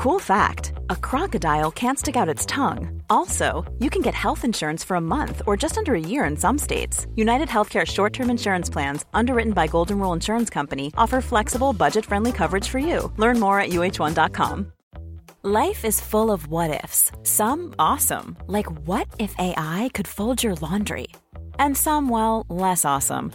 Cool fact a crocodile can't stick out its tongue. Also, you can get health insurance for a month or just under a year in some states. United Healthcare short term insurance plans, underwritten by Golden Rule Insurance Company, offer flexible, budget friendly coverage for you. Learn more at uh1.com. Life is full of what ifs, some awesome, like what if AI could fold your laundry? And some, well, less awesome,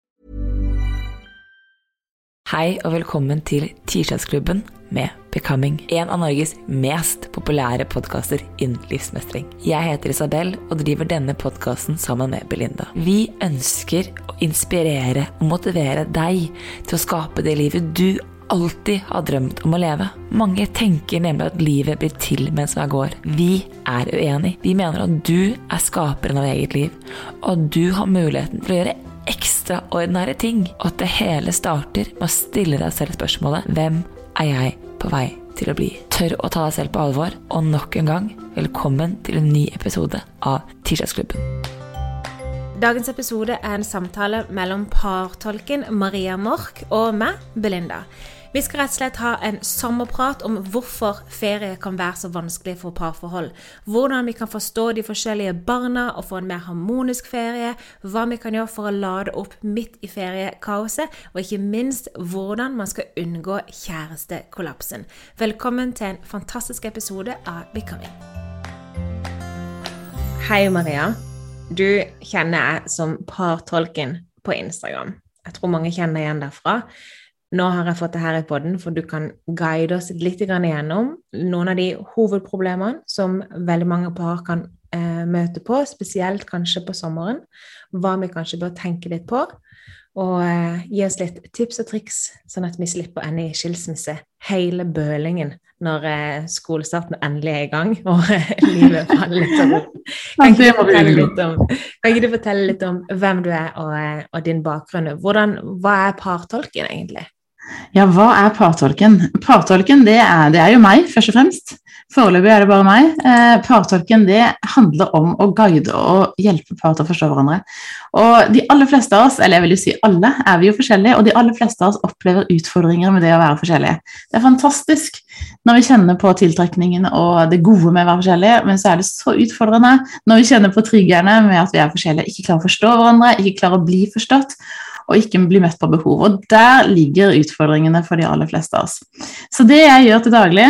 Hei og velkommen til Tirsdagsklubben med Becoming, en av Norges mest populære podkaster innen livsmestring. Jeg heter Isabel og driver denne podkasten sammen med Belinda. Vi ønsker å inspirere og motivere deg til å skape det livet du alltid har drømt om å leve. Mange tenker nemlig at livet blir til mens vi går. Vi er uenig. Vi mener at du er skaperen av eget liv, og at du har muligheten til å gjøre ekstraordinære ting, og at det hele starter med å stille deg selv spørsmålet Hvem er jeg på vei til å bli? Tør å ta deg selv på alvor, og nok en gang, velkommen til en ny episode av Tirsdagsklubben. Dagens episode er en samtale mellom partolken Maria Mork og meg, Belinda. Vi skal rett og slett ha en sommerprat om hvorfor ferie kan være så vanskelig for parforhold. Hvordan vi kan forstå de forskjellige barna og få en mer harmonisk ferie. Hva vi kan gjøre for å lade opp midt i feriekaoset. Og ikke minst hvordan man skal unngå kjærestekollapsen. Velkommen til en fantastisk episode av Becoming. Hei, Maria. Du kjenner jeg som partolken på Instagram. Jeg tror mange kjenner igjen derfra. Nå har jeg fått det her i poden, for du kan guide oss litt igjennom noen av de hovedproblemene som veldig mange par kan eh, møte på, spesielt kanskje på sommeren. Hva vi kanskje bør tenke litt på. Og eh, gi oss litt tips og triks, sånn at vi slipper å ende i skilsmisse hele bølingen når eh, skolestarten endelig er i gang og livet faller litt sånn kan ikke, kan ikke du fortelle litt om hvem du er og, eh, og din bakgrunn? Hvordan, hva er partolken egentlig? Ja, hva er partolken? Partolken det er, det er, jo meg, først og fremst. Foreløpig er det bare meg. Eh, partolken det handler om å guide og hjelpe par til å forstå hverandre. Og de aller fleste av oss, eller jeg vil jo si alle, er vi jo forskjellige, og de aller fleste av oss opplever utfordringer med det å være forskjellige. Det er fantastisk når vi kjenner på tiltrekningen og det gode med å være forskjellige, men så er det så utfordrende når vi kjenner på triggerne med at vi er forskjellige, ikke klarer å forstå hverandre, ikke klarer å bli forstått og ikke bli møtt på behov. Og der ligger utfordringene for de aller fleste av oss. Så det jeg gjør til daglig,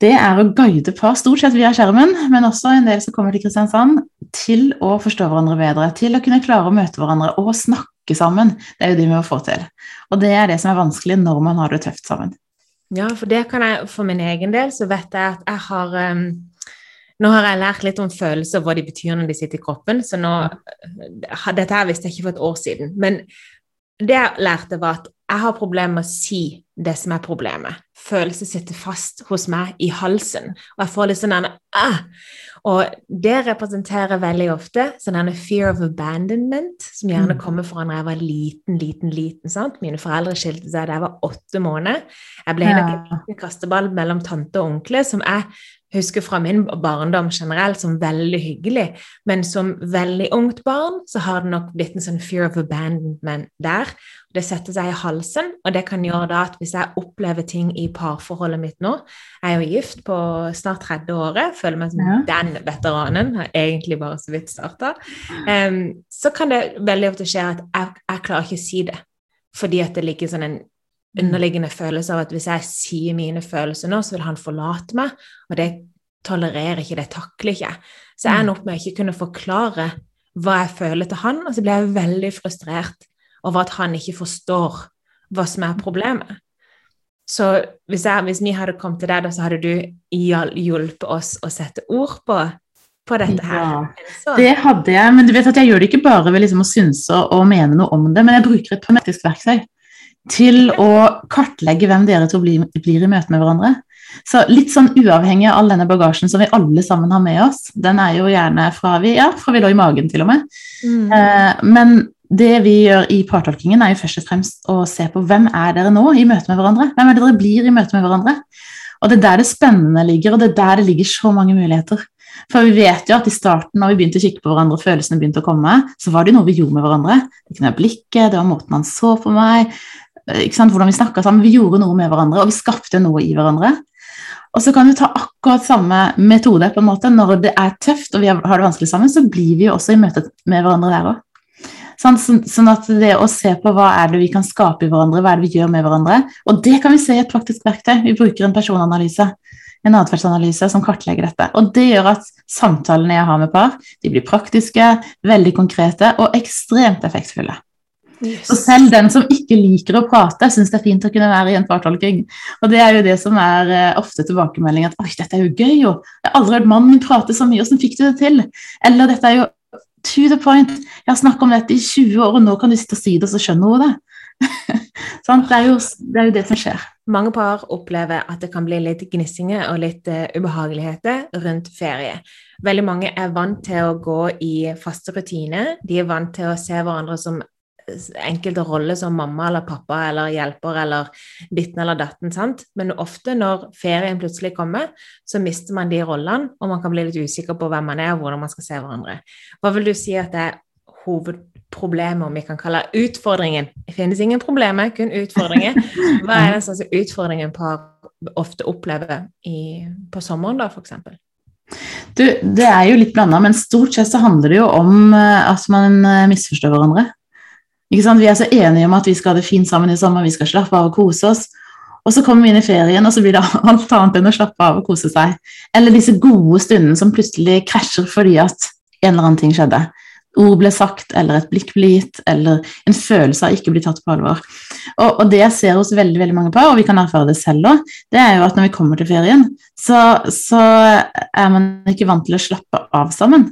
det er å guide par, stort sett via skjermen, men også en del som kommer til Kristiansand, til å forstå hverandre bedre, til å kunne klare å møte hverandre og snakke sammen. Det er jo det vi må få til. Og det er det som er vanskelig når man har det tøft sammen. Ja, for det kan jeg for min egen del, så vet jeg at jeg har um nå har jeg lært litt om følelser, hva de betyr når de sitter i kroppen. så nå, Dette her visste jeg ikke for et år siden. Men det jeg lærte, var at jeg har problemer med å si det som er problemet. Følelser sitter fast hos meg i halsen, og jeg får litt sånn en ah! Og det representerer veldig ofte sånn fear of abandonment, som gjerne mm. kommer fra da jeg var liten, liten, liten. sant? Mine foreldre skilte seg da jeg var åtte måneder. Jeg ble en liten kasteball mellom tante og onkle, som jeg husker fra min barndom generelt som veldig hyggelig, men som veldig ungt barn så har det nok blitt en sånn fear of abandonment der. Det setter seg i halsen, og det kan gjøre da at hvis jeg opplever ting i parforholdet mitt nå Jeg er jo gift på snart 30 året, føler meg som ja. den veteranen, har egentlig bare så vidt starta. Um, så kan det veldig ofte skje at jeg, jeg klarer ikke å si det, fordi at det ligger sånn en underliggende følelse av at hvis jeg sier mine følelser nå, så vil han forlate meg, og det tolererer ikke, det takler ikke. Så jeg ender opp med å ikke kunne forklare hva jeg føler til han, og så blir jeg veldig frustrert over at han ikke forstår hva som er problemet. Så hvis, jeg, hvis vi hadde kommet til deg, da, så hadde du hjulpet oss å sette ord på, på dette her. Ja, det hadde jeg, men du vet at jeg gjør det ikke bare ved liksom å synse og mene noe om det, men jeg bruker et pragmatisk verktøy til å kartlegge hvem dere to blir, blir, i møte med hverandre. Så litt sånn uavhengig av all denne bagasjen som vi alle sammen har med oss, den er jo gjerne fra vi, ja, fra vi lå i magen til og med. Mm. Eh, men det vi gjør i partolkingen, er jo først og fremst å se på hvem er dere nå i møte med hverandre. Hvem er det dere blir i møte med hverandre? Og det er der det spennende ligger, og det er der det ligger så mange muligheter. For vi vet jo at i starten, når vi begynte å kikke på hverandre, og følelsene begynte å komme, så var det noe vi gjorde med hverandre. Det kunne være blikket, det var måten han så på meg, hvordan vi snakka sammen. Vi gjorde noe med hverandre, og vi skapte noe i hverandre. Og så kan vi ta akkurat samme metode på en måte. Når det er tøft og vi har det vanskelig sammen, så blir vi jo også i møte med hverandre der òg. Sånn, sånn, at det å se på hva er det vi kan skape i hverandre, hva er det vi gjør med hverandre Og det kan vi se i et praktisk verktøy. Vi bruker en personanalyse, en atferdsanalyse som kartlegger dette. Og det gjør at samtalene jeg har med par, de blir praktiske, veldig konkrete og ekstremt effektfulle. Yes. Så selv den som ikke liker å prate, syns det er fint å kunne være i en partolking. Og det er jo det som er uh, ofte tilbakemelding at 'oi, dette er jo gøy', jo. 'Jeg har aldri hørt mannen min prate så mye, åssen fikk du det til?' Eller 'dette er jo to the point. Jeg har snakket om dette i 20 år, og nå kan du sitte og si det, og så skjønner hun det. sånn, det, er jo, det, er jo, det som skjer. Mange par opplever at det kan bli litt gnissinger og litt uh, ubehageligheter rundt ferie. Veldig mange er vant til å gå i faste rutiner. De er vant til å se hverandre som enkelte roller som mamma eller pappa eller hjelper eller ditten eller datten. sant? Men ofte når ferien plutselig kommer, så mister man de rollene, og man kan bli litt usikker på hvem man er og hvordan man skal se hverandre. Hva vil du si at det er hovedproblemet, om vi kan kalle utfordringen? Det finnes ingen problemer, kun utfordringer. Hva er den slags utfordringen par ofte opplever i, på sommeren, da, f.eks.? Du, det er jo litt blanda, men stort sett så handler det jo om eh, at man eh, misforstår hverandre. Vi er så enige om at vi skal ha det fint sammen i sommer, vi skal slappe av og kose oss. Og så kommer vi inn i ferien, og så blir det alt annet enn å slappe av og kose seg. Eller disse gode stundene som plutselig krasjer fordi at en eller annen ting skjedde. Ord ble sagt, eller et blikk ble gitt, eller en følelse av ikke bli tatt på alvor. Og, og, det jeg ser hos veldig veldig mange par, og vi kan erfare det selv òg, det er jo at når vi kommer til ferien, så, så er man ikke vant til å slappe av sammen.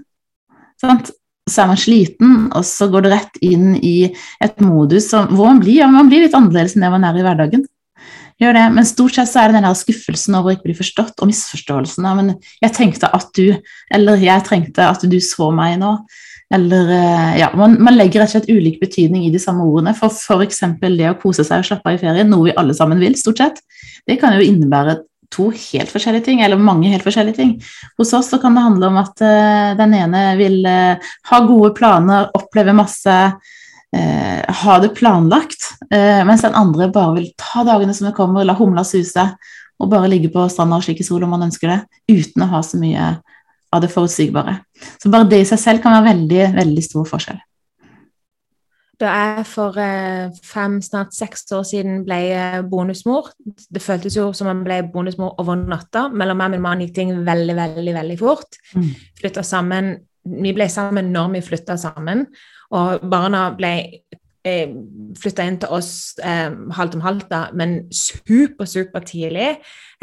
Sant? Så er man sliten, og så går det rett inn i et modus som, hvor man blir, ja, man blir litt annerledes enn det man er i hverdagen. Gjør det, Men stort sett så er det den der skuffelsen over å ikke bli forstått, og misforståelsen av men 'jeg tenkte at du', eller 'jeg trengte at du så meg nå'. Eller, eh, ja, man, man, legger rett og slett ulik betydning i de samme ordene. For f.eks. det å kose seg og slappe av i ferien, noe vi alle sammen vil, stort sett, det kan jo innebære to helt forskjellige ting, eller mange helt forskjellige ting. Hos oss så kan det handle om at uh, den ene vil uh, ha gode planer, oppleve masse, uh, ha det planlagt, mens den andre bare vil ta dagene som det kommer, la humla suse og bare ligge på stranda og slike sol om man ønsker det, uten å ha så mye av det forutsigbare. Så bare det i seg selv kan være veldig, veldig stor forskjell. Da jeg for eh, fem, snart seks år siden ble eh, bonusmor Det føltes jo som jeg ble bonusmor over natta. Mellom meg og min mann gikk ting veldig, veldig veldig fort. Mm. Flytta sammen Vi ble sammen når vi flytta sammen, og barna ble eh, flytta inn til oss eh, halvt om halvt, da, men super, super tidlig.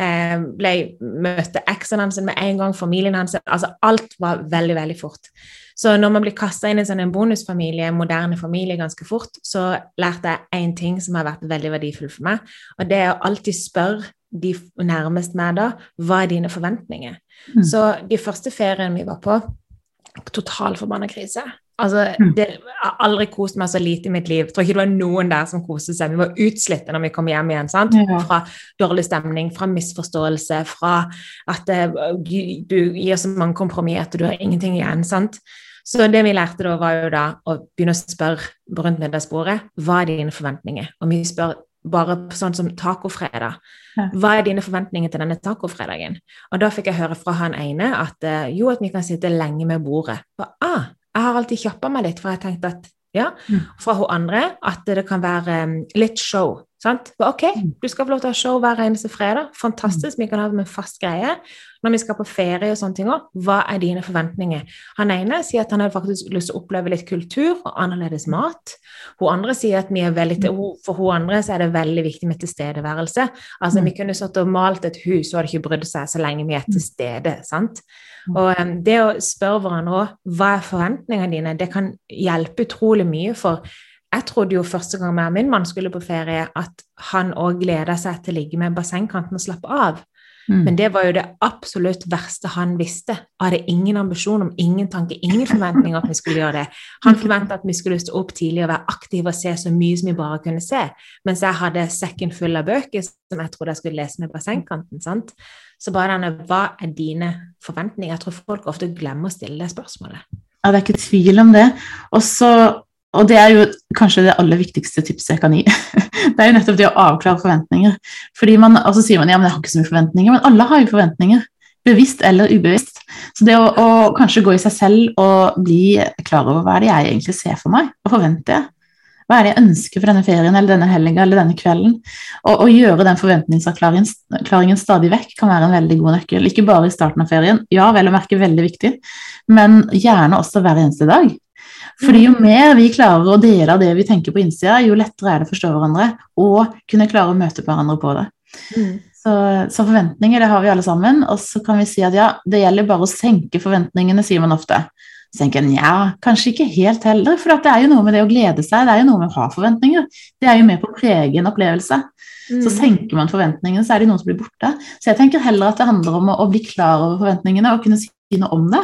Eh, ble møtte eksen hans med en gang, familien hans Altså alt var veldig, veldig fort. Så når man blir kasta inn i sånn en bonusfamilie, en moderne familie, ganske fort, så lærte jeg én ting som har vært veldig verdifull for meg, og det er å alltid spørre de nærmest meg da, hva er dine forventninger? Mm. Så de første feriene vi var på, total forbanna krise. Altså, mm. det, Jeg har aldri kost meg så lite i mitt liv. Jeg tror ikke det var noen der som koste seg. Vi var utslitte når vi kom hjem igjen. sant? Fra dårlig stemning, fra misforståelse, fra at uh, du, du, gir så mange kompromisser at du har ingenting igjen. sant? Så det vi lærte da, var jo da å begynne å spørre rundt middagsbordet hva er dine forventninger? Og vi spør bare sånn som tacofredag. Hva er dine forventninger til denne tacofredagen? Og da fikk jeg høre fra han ene at eh, jo, at vi kan sitte lenge med bordet. Og, ah, jeg har alltid kjappa meg litt, for jeg tenkte at ja. Mm. Fra hun andre at det kan være um, litt show. Sant? Ok, du skal få lov til å ha show hver eneste fredag. Fantastisk, vi kan ha det med fast greie. Når vi skal på ferie og sånne ting òg, hva er dine forventninger? Han ene sier at han hadde faktisk lyst til å oppleve litt kultur og annerledes mat. Hun andre sier at vi er veldig til, for hun andre så er det veldig viktig med tilstedeværelse. Altså, vi kunne satt og malt et hus, og hadde ikke brydd seg så lenge vi er til stede. sant? Og um, det å spørre hverandre òg hva er forventningene dine, det kan hjelpe utrolig mye. For jeg trodde jo første gang jeg og min mann skulle på ferie, at han òg gleda seg til å ligge med bassengkanten og slappe av. Mm. Men det var jo det absolutt verste han visste. Hadde ingen ambisjon om ingen tanke, ingen forventning at vi skulle gjøre det. Han forventa at vi skulle stå opp tidlig og være aktive og se så mye som vi bare kunne se. Mens jeg hadde sekken full av bøker som jeg trodde jeg skulle lese med bassengkanten. sant? Så bare denne Hva er dine forventninger? Jeg tror folk ofte glemmer å stille det spørsmålet. Ja, det er ikke tvil om det. Og så og det er jo kanskje det aller viktigste tipset jeg kan gi. Det er jo nettopp det å avklare forventninger. Fordi man, Og så sier man ja, men jeg har ikke så mye forventninger, men alle har jo forventninger. Bevisst eller ubevisst. Så det å, å kanskje gå i seg selv og bli klar over hva er det jeg egentlig ser for meg, og forventer jeg? Hva er det jeg ønsker for denne ferien eller denne helga eller denne kvelden? Og å gjøre den forventningsavklaringen stadig vekk kan være en veldig god nøkkel. Ikke bare i starten av ferien, ja, vel å merke veldig viktig, men gjerne også hver eneste dag. Fordi jo mer vi klarer å dele av det vi tenker på innsida, jo lettere er det å forstå hverandre og kunne klare å møte hverandre på det. Mm. Så, så, forventninger det har vi alle sammen. Og så kan vi si at ja, det gjelder bare å senke forventningene, sier man ofte. Så tenker jeg ja, kanskje ikke helt heller, for det er jo noe med det å glede seg. Det er jo noe med å ha forventninger. Det er jo med på å prege en opplevelse. Mm. Så senker man forventningene, så er det noen som blir borte. Så jeg tenker heller at det handler om å, å bli klar over forventningene og kunne si noe om det.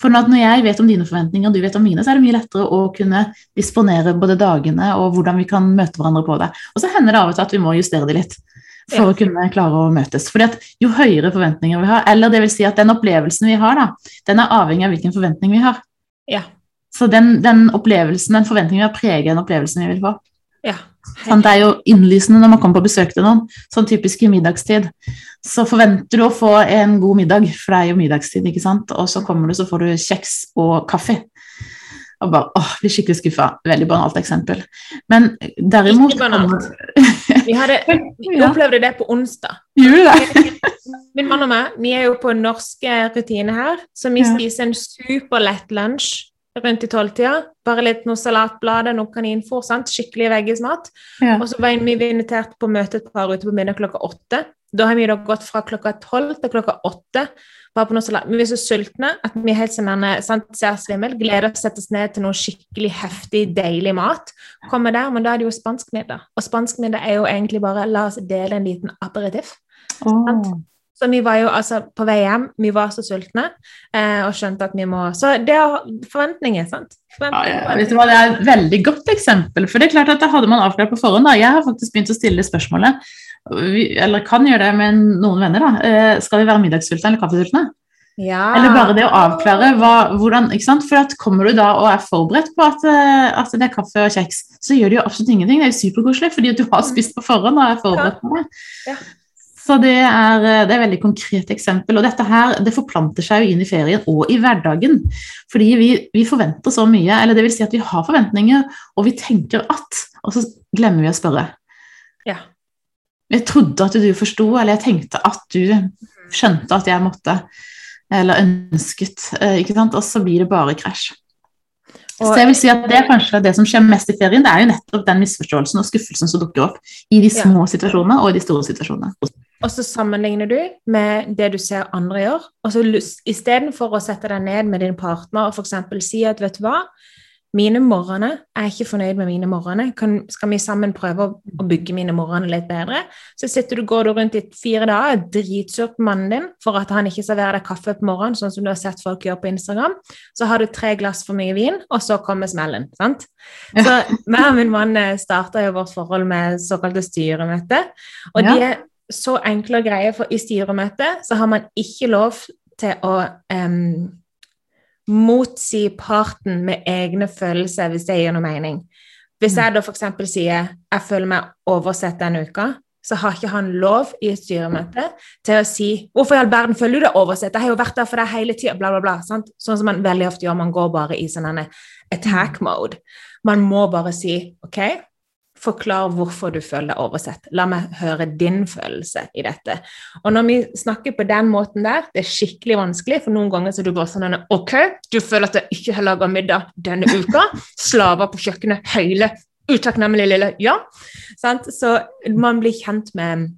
For når jeg vet om dine forventninger og du vet om mine, så er det mye lettere å kunne disponere både dagene og hvordan vi kan møte hverandre på det. Og så hender det av og til at vi må justere det litt for ja. å kunne klare å møtes. Fordi at Jo høyere forventninger vi har, eller det vil si at den opplevelsen vi har, da, den er avhengig av hvilken forventning vi har. Ja. Så den, den opplevelsen, den forventningen vi har, preger den opplevelsen vi vil få. Ja. Sånn, det er jo innlysende når man kommer på besøk til noen, sånn typisk i middagstid. Så forventer du å få en god middag, for det er jo middagstid, ikke sant. Og så kommer du, så får du kjeks og kaffe. Og bare åh, blir skikkelig skuffa. Veldig banalt eksempel. Men derimot Ikke banalt. Vi, hadde, vi opplevde det på onsdag. Gjorde det? Min mann og meg vi er jo på norske rutiner her, så vi spiser en superlett lunsj rundt i tolvtida. Bare litt noe salatblader, noe kaninfôr. sant? Skikkelig veggismat. Ja. Og så var vi invitert på møte et par ute på middag klokka åtte. Da har vi da gått fra klokka tolv til klokka åtte. Bare på noe salat. Vi er så sultne at vi helt sånn sant, ser svimmel. Gleder oss til å sette oss ned til noe skikkelig heftig, deilig mat. Kommer der, Men da er det jo spansk middag. Og spansk middag er jo egentlig bare la oss dele en liten aperitiff. Oh. Så vi var jo altså på vei hjem, vi var så sultne eh, og skjønte at vi må Så det er forventninger, sant? Forventninger. Ja, ja. Hva, Det er et veldig godt eksempel. For det er klart at det hadde man avklart på forhånd. da. Jeg har faktisk begynt å stille spørsmålet, vi, eller kan gjøre det med noen venner, da. Eh, skal vi være middagssultne eller kaffesultne? Ja. Eller bare det å avklare hva, hvordan? For at kommer du da og er forberedt på at, eh, at, det er kaffe og kjeks, så gjør det jo absolutt ingenting. Det er jo superkoselig fordi at du har spist på forhånd og er forberedt på det. Ja. Så det er, eh, det er et veldig konkret eksempel. Og dette her, det forplanter seg jo inn i ferien og i hverdagen. Fordi vi, vi, forventer så mye, eller det vil si at vi har forventninger, og vi tenker at, og så glemmer vi å spørre. Ja. Jeg trodde at du forsto, eller jeg tenkte at du skjønte at jeg måtte, eller ønsket, eh, ikke sant? og så blir det bare krasj. Og, så jeg vil si at Det er kanskje det som skjer mest i ferien, det er jo nettopp den misforståelsen og skuffelsen som dukker opp i de små ja. situasjonene og i de store situasjonene. Og så sammenligner du med det du ser andre gjør. og så Istedenfor å sette deg ned med din partner og f.eks. si at vet du hva, mine morgener Jeg er ikke fornøyd med mine morgener. skal vi sammen prøve å, å bygge mine morgener litt bedre? Så sitter du, går du rundt i fire dager og dritsur på mannen din for at han ikke serverer deg kaffe på morgenen, sånn som du har sett folk gjøre på Instagram. Så har du tre glass for mye vin, og så kommer smellen. sant? Så meg og min mann eh, starta jo vårt forhold med såkalte styremøte. Og ja. de er så enkle og greie, for i styremøtet så har man ikke lov til å um, motsi parten med egne følelser, hvis det gir noe mening. Hvis jeg da f.eks. sier jeg føler meg oversett denne uka, så har ikke han lov i et styremøte til å si 'Hvorfor i all verden føler du deg oversett? Jeg har jo vært der for deg hele tida.' Bla, bla, bla. Sant? Sånn som man veldig ofte gjør. Man går bare i sånn attack mode. Man må bare si 'OK, Forklar hvorfor du føler deg oversett. La meg høre din følelse i dette. Og når vi snakker på den måten der, det er skikkelig vanskelig, for noen ganger så er du bare sånn Ok, du føler at jeg ikke har laga middag denne uka. Slaver på kjøkkenet, høyler. Utakknemlig lille Ja. Sant? Så man blir kjent med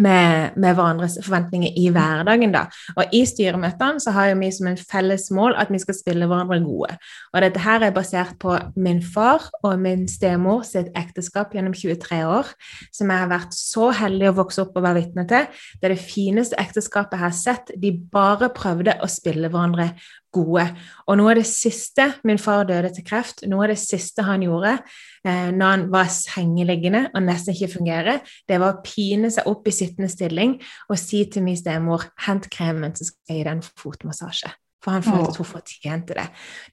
med, med, hverandres forventninger i hverdagen. da. Og I styremøtene så har vi som en felles mål at vi skal spille hverandre gode. Og Dette her er basert på min far og min stemor sitt ekteskap gjennom 23 år, som jeg har vært så heldig å vokse opp og være vitne til. Det er det fineste ekteskapet jeg har sett. De bare prøvde å spille hverandre gode. Og noe av det siste Min far døde til kreft. Noe av det siste han gjorde eh, når han var sengeliggende og nesten ikke fungerer, det var å pine seg opp i sittende stilling og si til min stemor 'hent kremen, så skal jeg gi deg en fotmassasje'. For han følte at hun fortjente det.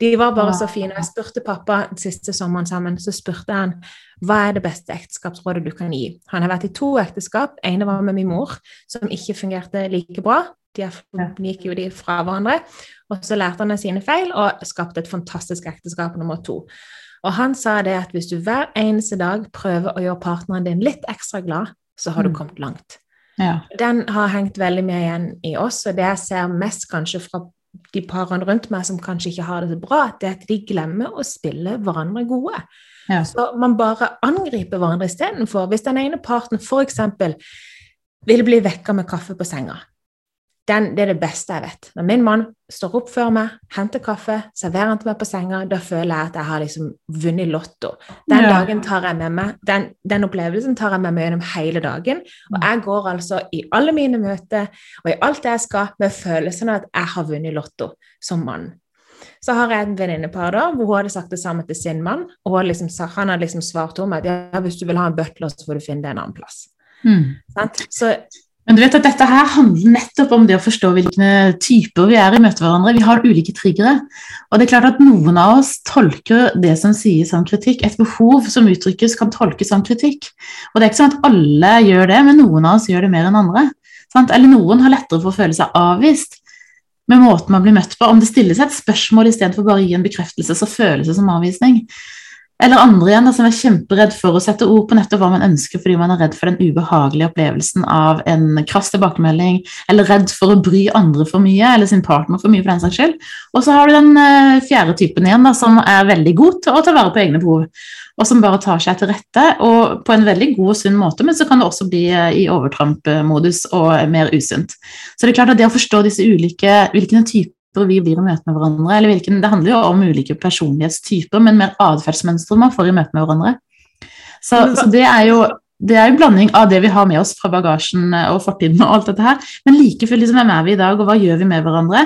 De var bare så fine. Jeg spurte pappa den siste sommeren sammen, så spurte han hva er det beste ekteskapsrådet du kan gi. Han har vært i to ekteskap. ene var med min mor, som ikke fungerte like bra. De gikk jo de fra hverandre. Og så lærte han av sine feil og skapte et fantastisk ekteskap nummer to. Og han sa det at hvis du hver eneste dag prøver å gjøre partneren din litt ekstra glad, så har du mm. kommet langt. Ja. Den har hengt veldig mye igjen i oss, og det jeg ser mest kanskje fra de parene rundt meg som kanskje ikke har det så bra, det er at de glemmer å spille hverandre gode. Ja. Så man bare angriper hverandre istedenfor. Hvis den ene parten f.eks. vil bli vekka med kaffe på senga, den, det er det beste jeg vet. Når min mann står opp før meg, henter kaffe, serverer han til meg på senga, da føler jeg at jeg har liksom vunnet Lotto. Den ja. dagen tar jeg med meg, den, den, opplevelsen tar jeg med meg gjennom hele dagen. Og jeg går altså i alle mine møter og i alt det jeg skal, med følelsen av at jeg har vunnet Lotto som mann. Så har jeg en venninnepar da, hvor hun hadde sagt det samme til sin mann, og liksom, han hadde liksom svart henne at ja, hvis du vil ha en butler, så får du finne det en annen plass. Mm. Så men du vet at dette her handler nettopp om det å forstå hvilke typer vi er i møte hverandre. Vi har ulike triggere. Og det er klart at noen av oss tolker det som sies som kritikk. Et behov som uttrykkes, kan tolkes som kritikk. Og det er ikke sånn at alle gjør det, men noen av oss gjør det mer enn andre. Sant? Eller noen har lettere for å føle seg avvist med måten man blir møtt på. Om det stilles et spørsmål istedenfor bare å gi en bekreftelse, så føles det som avvisning. Eller andre igjen da, som er kjemperedd for å sette ord på nettopp hva man ønsker fordi man er redd for den ubehagelige opplevelsen av en krass tilbakemelding, eller redd for å bry andre for mye, eller sin partner for mye for den saks skyld. Og så har du den uh, fjerde typen igjen, da, som er veldig god til å ta vare på egne behov, og som bare tar seg til rette, og på en veldig god og sunn måte, men så kan det også bli uh, i overtrampmodus og mer usunt. Så det er klart at det å forstå disse ulike, hvilke typer vi blir i møte med hverandre. eller hvilken, Det handler jo om ulike personlighetstyper, men mer atferdsmønstre man får i møte med hverandre. Så, så det er jo det er en blanding av det vi har med oss fra bagasjen og fortiden, og alt dette her, men like fullt liksom, hvem er vi i dag, og hva gjør vi med hverandre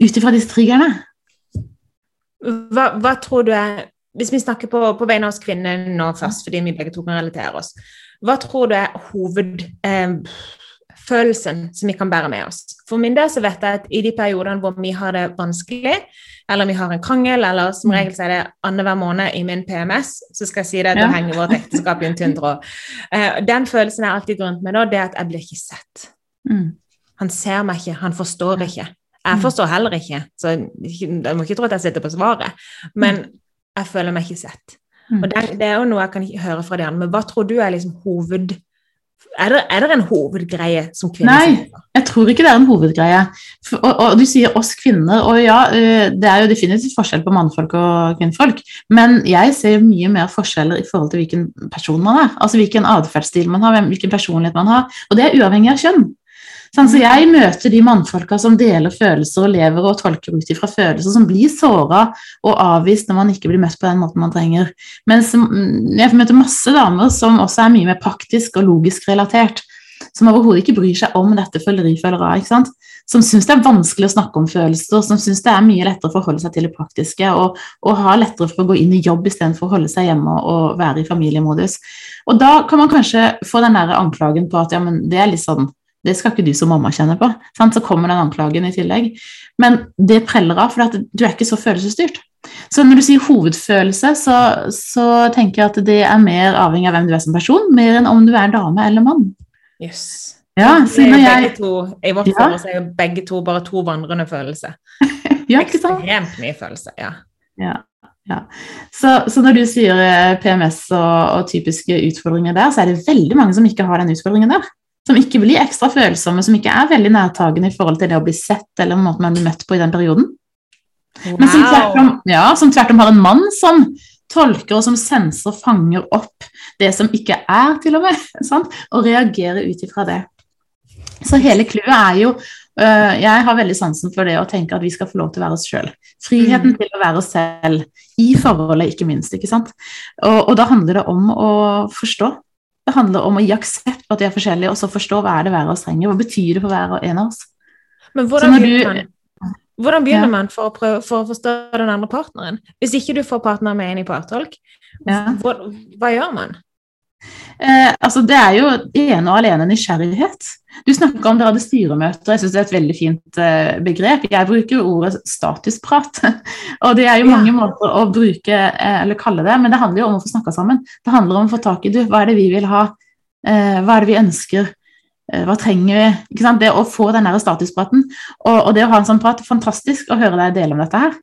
ut ifra disse triggerne? Hva, hva, tror du er Hvis vi snakker på, på vegne av oss kvinner nå først, fordi vi begge to kan relatere oss, hva tror du er hoved... Eh, følelsen som vi kan bære med oss. For min del så vet jeg at i de periodene hvor vi har det vanskelig, eller vi har en krangel, eller som mm. regel så er det annenhver måned i min PMS, så skal jeg si det at ja. henger vårt ekteskap i en tynn tråd. Uh, den følelsen jeg alltid går rundt med da, det er at jeg blir ikke sett. Mm. Han ser meg ikke, han forstår ikke. Jeg mm. forstår heller ikke, så jeg må ikke tro at jeg sitter på svaret, men mm. jeg føler meg ikke sett. Og det, det, er jo noe jeg kan høre fra de andre, men hva tror du er liksom hoved er det, er det, en hovedgreie som kvinner Nei, jeg tror ikke det er en hovedgreie. For, og, og, Du sier oss kvinner, og ja, eh, det er jo definitivt forskjell på mannfolk og kvinnfolk. Men jeg ser mye mer forskjeller i forhold til hvilken person man er. Altså hvilken atferdsstil man har, hvilken personlighet man har. Og det er uavhengig av kjønn. Sånn, så jeg møter de mannfolka som deler følelser og lever og tolker ut ifra følelser, som blir såra og avvist når man ikke blir møtt på den måten man trenger. Mens mm, jeg møter masse damer som også er mye mer praktisk og logisk relatert. Som overhodet ikke bryr seg om dette følerifølere. Som syns det er vanskelig å snakke om følelser, som syns det er mye lettere for å forholde seg til det praktiske, og, og har lettere for å gå inn i jobb istedenfor å holde seg hjemme og være i familiemodus. Og da kan man kanskje få den der anklagen på at ja, men det er litt sånn det skal ikke du som mamma kjenne på. Sant? Så kommer den anklagen i tillegg. Men det preller av, for du er ikke så følelsesstyrt. Så når du sier hovedfølelse, så, så, tenker jeg at det er mer avhengig av hvem du er som person, mer enn om du er dame eller mann. Yes. Ja, jeg, to, I vårt ja. forhold er jo begge to bare to vandrende følelser. ja, ikke sant? Ekstremt mye følelse, ja. ja. Ja. Så, så, når du sier eh, PMS og, og, typiske utfordringer der, så er det veldig mange som ikke har den utfordringen der. Som ikke blir ekstra følsomme, som ikke er veldig nærtagende i forhold til det å bli sett eller måten man blir møtt på i den perioden. Wow. Men som tvert, om, ja, som tvert om har en mann som tolker og som senser fanger opp det som ikke er, til og med, sant? og reagerer ut ifra det. Så hele clouet er jo øh, Jeg har veldig sansen for det å tenke at vi skal få lov til å være oss sjøl. Friheten mm. til å være oss selv, i forholdet ikke minst. ikke sant? Og, og, da handler det om å forstå. Det handler om å gi aksept på at de er forskjellige, og så forstå hva er det hver av oss trenger. Hva betyr det for hver og en av oss? Men hvordan begynner man? Hvordan begynner ja. man for å, prøve, for å, forstå den andre partneren? Hvis ikke du får partner med inn i partolk, ja. hva, hva, gjør man? Eh, altså Det er jo ene og alene nysgjerrighet. Du snakker om dere hadde styremøter, jeg syns det er et veldig fint eh, begrep. Jeg bruker ordet statusprat. og det er jo mange ja. måter å bruke eh, eller kalle det, men det handler jo om å få snakka sammen. Det handler om å få tak i du, hva er det vi vil ha, eh, hva er det vi ønsker, hva trenger vi? Det å få den statuspraten og, og, det å ha en sånn prat, fantastisk å høre deg dele om dette her.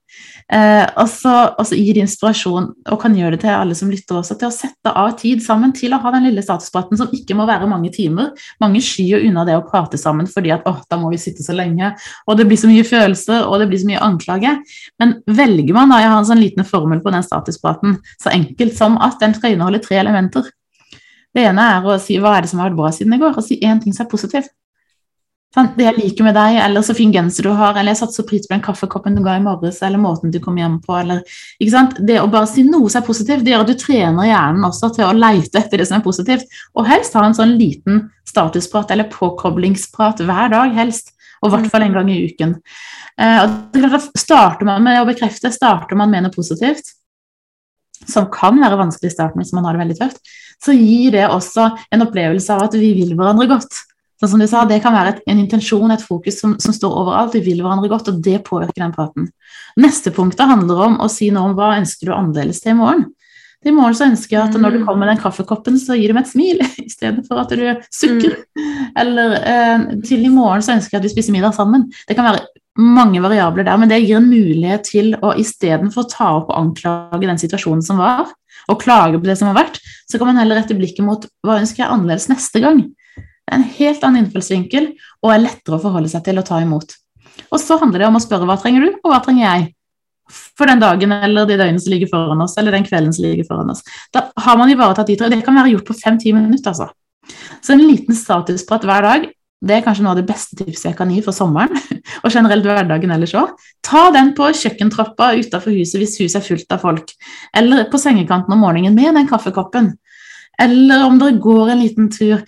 Eh, og så gi det inspirasjon, og kan gjøre det til alle som lytter også, til å sette av tid sammen til å ha den lille statuspraten som ikke må være mange timer. Mange skyer unna det å prate sammen fordi at åh, da må vi sitte så lenge, og det blir så mye følelser, og det blir så mye anklage. Men velger man da, jeg har en sånn liten formel på den statuspraten, så enkelt som at den skal inneholde tre elementer. Det ene er å si hva er det som har vært bra siden i går, og si én ting som er positivt. Sånn, det jeg liker med deg, eller så fin genser du har, eller jeg satte så pris på den kaffekoppen du ga i morges, eller måten du kom hjem på, eller ikke sant? Det å bare si noe som er positivt, det gjør at du trener hjernen også til å leite etter det som er positivt. Og helst ha en sånn liten statusprat eller påkoblingsprat hver dag, helst. Og i hvert fall en gang i uken. Uh, og starter man med å bekrefte, starter man med noe positivt, som kan være vanskelig i starten hvis man har det veldig tøft, så gir det også en opplevelse av at vi vil hverandre godt. Sånn som du sa, Det kan være et, en intensjon, et fokus som, som, står overalt. Vi vil hverandre godt, og det påvirker den praten. Neste punktet handler om å si noe om hva ønsker du annerledes til i morgen. I morgen så ønsker jeg at når du kommer med den kaffekoppen, så gir du meg et smil i stedet for at du sukker. Mm. Eller eh, til i morgen så ønsker jeg at vi spiser middag sammen. Det kan være mange variabler der, men det gir en mulighet til å istedenfor ta opp og anklage den situasjonen som var, og klage på det som har vært, så kan man heller rette blikket mot hva ønsker jeg annerledes neste gang. Det er en helt annen innfallsvinkel og er lettere å forholde seg til og ta imot. Og så handler det om å spørre hva trenger du, og hva trenger jeg? For den dagen eller de døgnene som ligger foran oss, eller den kvelden som ligger foran oss. Da har man ivaretatt de tre. Det kan være gjort på fem-ti minutter, altså. Så en liten statusprat hver dag det er kanskje noe av det beste tipset jeg kan gi for sommeren, og generelt hverdagen ellers òg. Ta den på kjøkkentrappa utafor huset hvis huset er fullt av folk, eller på sengekanten om morgenen med den kaffekoppen. Eller om dere går en liten tur.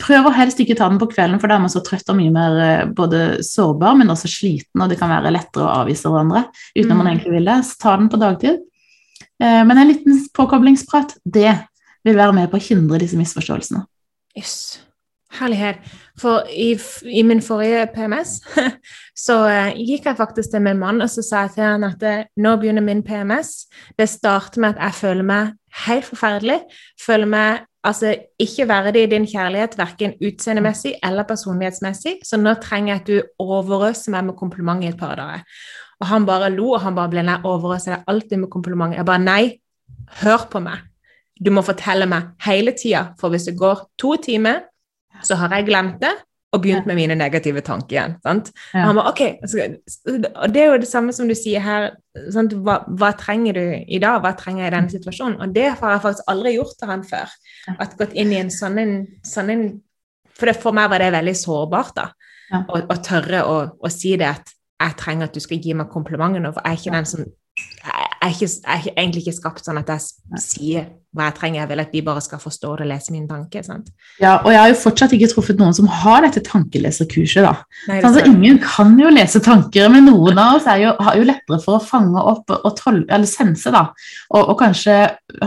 Prøv å helst ikke ta den på kvelden, for da er man så trøtt og mye mer eh, både sårbar, men også sliten, og det kan være lettere å avvise hverandre uten at man mm. egentlig vil det. Så ta den på dagtid. Eh, men en liten påkoblingsprat, det vil være med på å hindre disse misforståelsene. Yes. Herlighet. For i, i, min forrige PMS så uh, gikk jeg faktisk til min mann og så sa jeg til han at uh, nå begynner min PMS. Det starter med at jeg føler meg helt forferdelig. Føler meg altså ikke verdig i din kjærlighet, verken utseendemessig eller personlighetsmessig. Så nå trenger jeg at du overøser meg med kompliment i et par dager. Og han bare lo, og han bare ble nei, overøser deg alltid med kompliment. Jeg bare nei, hør på meg. Du må fortelle meg hele tida, for hvis det går to timer så har jeg glemt det og begynt med mine negative tanker igjen. sant? Ja. Og han bare, ok, og Det er jo det samme som du sier her. Hva, hva, trenger du i dag? Hva trenger jeg i denne situasjonen? Og det har jeg faktisk aldri gjort til han før. At gått inn i en sånn, en, sånn en, For det, for meg var det veldig sårbart da, ja. å, å, tørre å, si det at jeg trenger at du skal gi meg komplimenter nå, for jeg er ikke den som er, ikke, er egentlig ikke skapt sånn at jeg sier hva jeg trenger. Jeg vil at de bare skal forstå det og lese mine tanker. Sant? Ja, og jeg har jo fortsatt ikke truffet noen som har dette tankeleserkurset. da. Nei, altså, ingen kan jo lese tanker, men noen av oss jo, har jo lettere for å fange opp og tolke, eller sense, da. Og, og, kanskje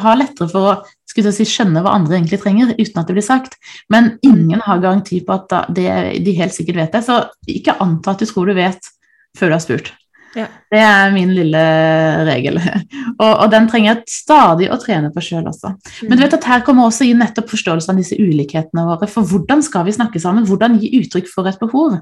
har lettere for å si, skjønne hva andre egentlig trenger, uten at det blir sagt. Men ingen har garanti på at da, det, de helt sikkert vet det. Så ikke anta at du tror du vet før du har spurt. Ja. Det er min lille regel. Og, og, den trenger jeg stadig å trene på sjøl også. Men du vet at her kommer også inn nettopp forståelsen av disse ulikhetene våre. For hvordan skal vi snakke sammen? Hvordan gi uttrykk for et behov?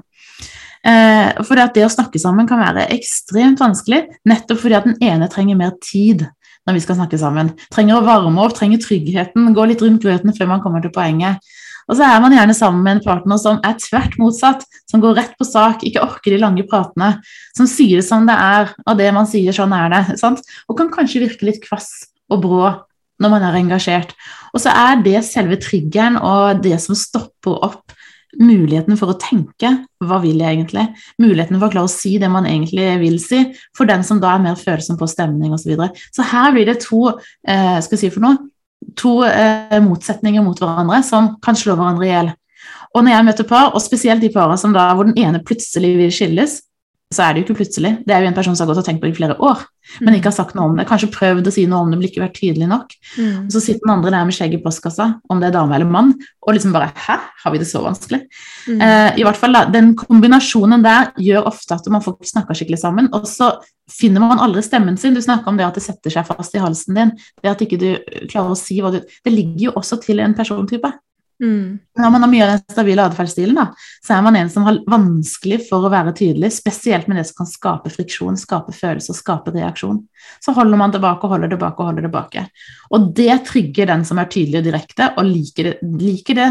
Eh, for det å snakke sammen kan være ekstremt vanskelig, nettopp fordi at den ene trenger mer tid når vi skal snakke sammen. Trenger å varme opp, trenger tryggheten, gå litt rundt grøten før man kommer til poenget. Og så er man gjerne sammen med en partner som er tvert motsatt, som går rett på sak, ikke orker de lange pratene, som sier det som det er, og det man sier, sånn er det. Sant? Og kan kanskje virke litt kvass og brå når man er engasjert. Og så er det selve triggeren og det som stopper opp muligheten for å tenke hva vil jeg egentlig? Muligheten for å klare å si det man egentlig vil si, for den som da er mer følsom på stemning osv. Så, videre. så her blir det to eh, skal jeg si for noe, to eh, motsetninger mot hverandre som kan slå hverandre i hjel. Og når jeg møter par, og spesielt de parene hvor den ene plutselig vil skilles, så er det jo ikke plutselig. Det er jo en person som har gått og tenkt på det i flere år, men ikke har sagt noe om det. Kanskje prøvd å si noe om det, men ikke vært tydelig nok. Mm. Og så sitter den andre der med skjegg i postkassa, om det er dame eller mann, og liksom bare Hæ, har vi det så vanskelig? Mm. Eh, I hvert fall Den kombinasjonen der gjør ofte at man får snakka skikkelig sammen, og så finner man aldri stemmen sin. Du snakker om det at det setter seg fast i halsen din, det at ikke du klarer å si hva du Det ligger jo også til en persontype. Mm. Når man har mye av den stabile atferdsstilen, så er man en som har vanskelig for å være tydelig, spesielt med det som kan skape friksjon, skape følelser, skape reaksjon. Så holder man tilbake og holder tilbake og holder tilbake. Og det trygger den som er tydelig og direkte, og liker det, liker det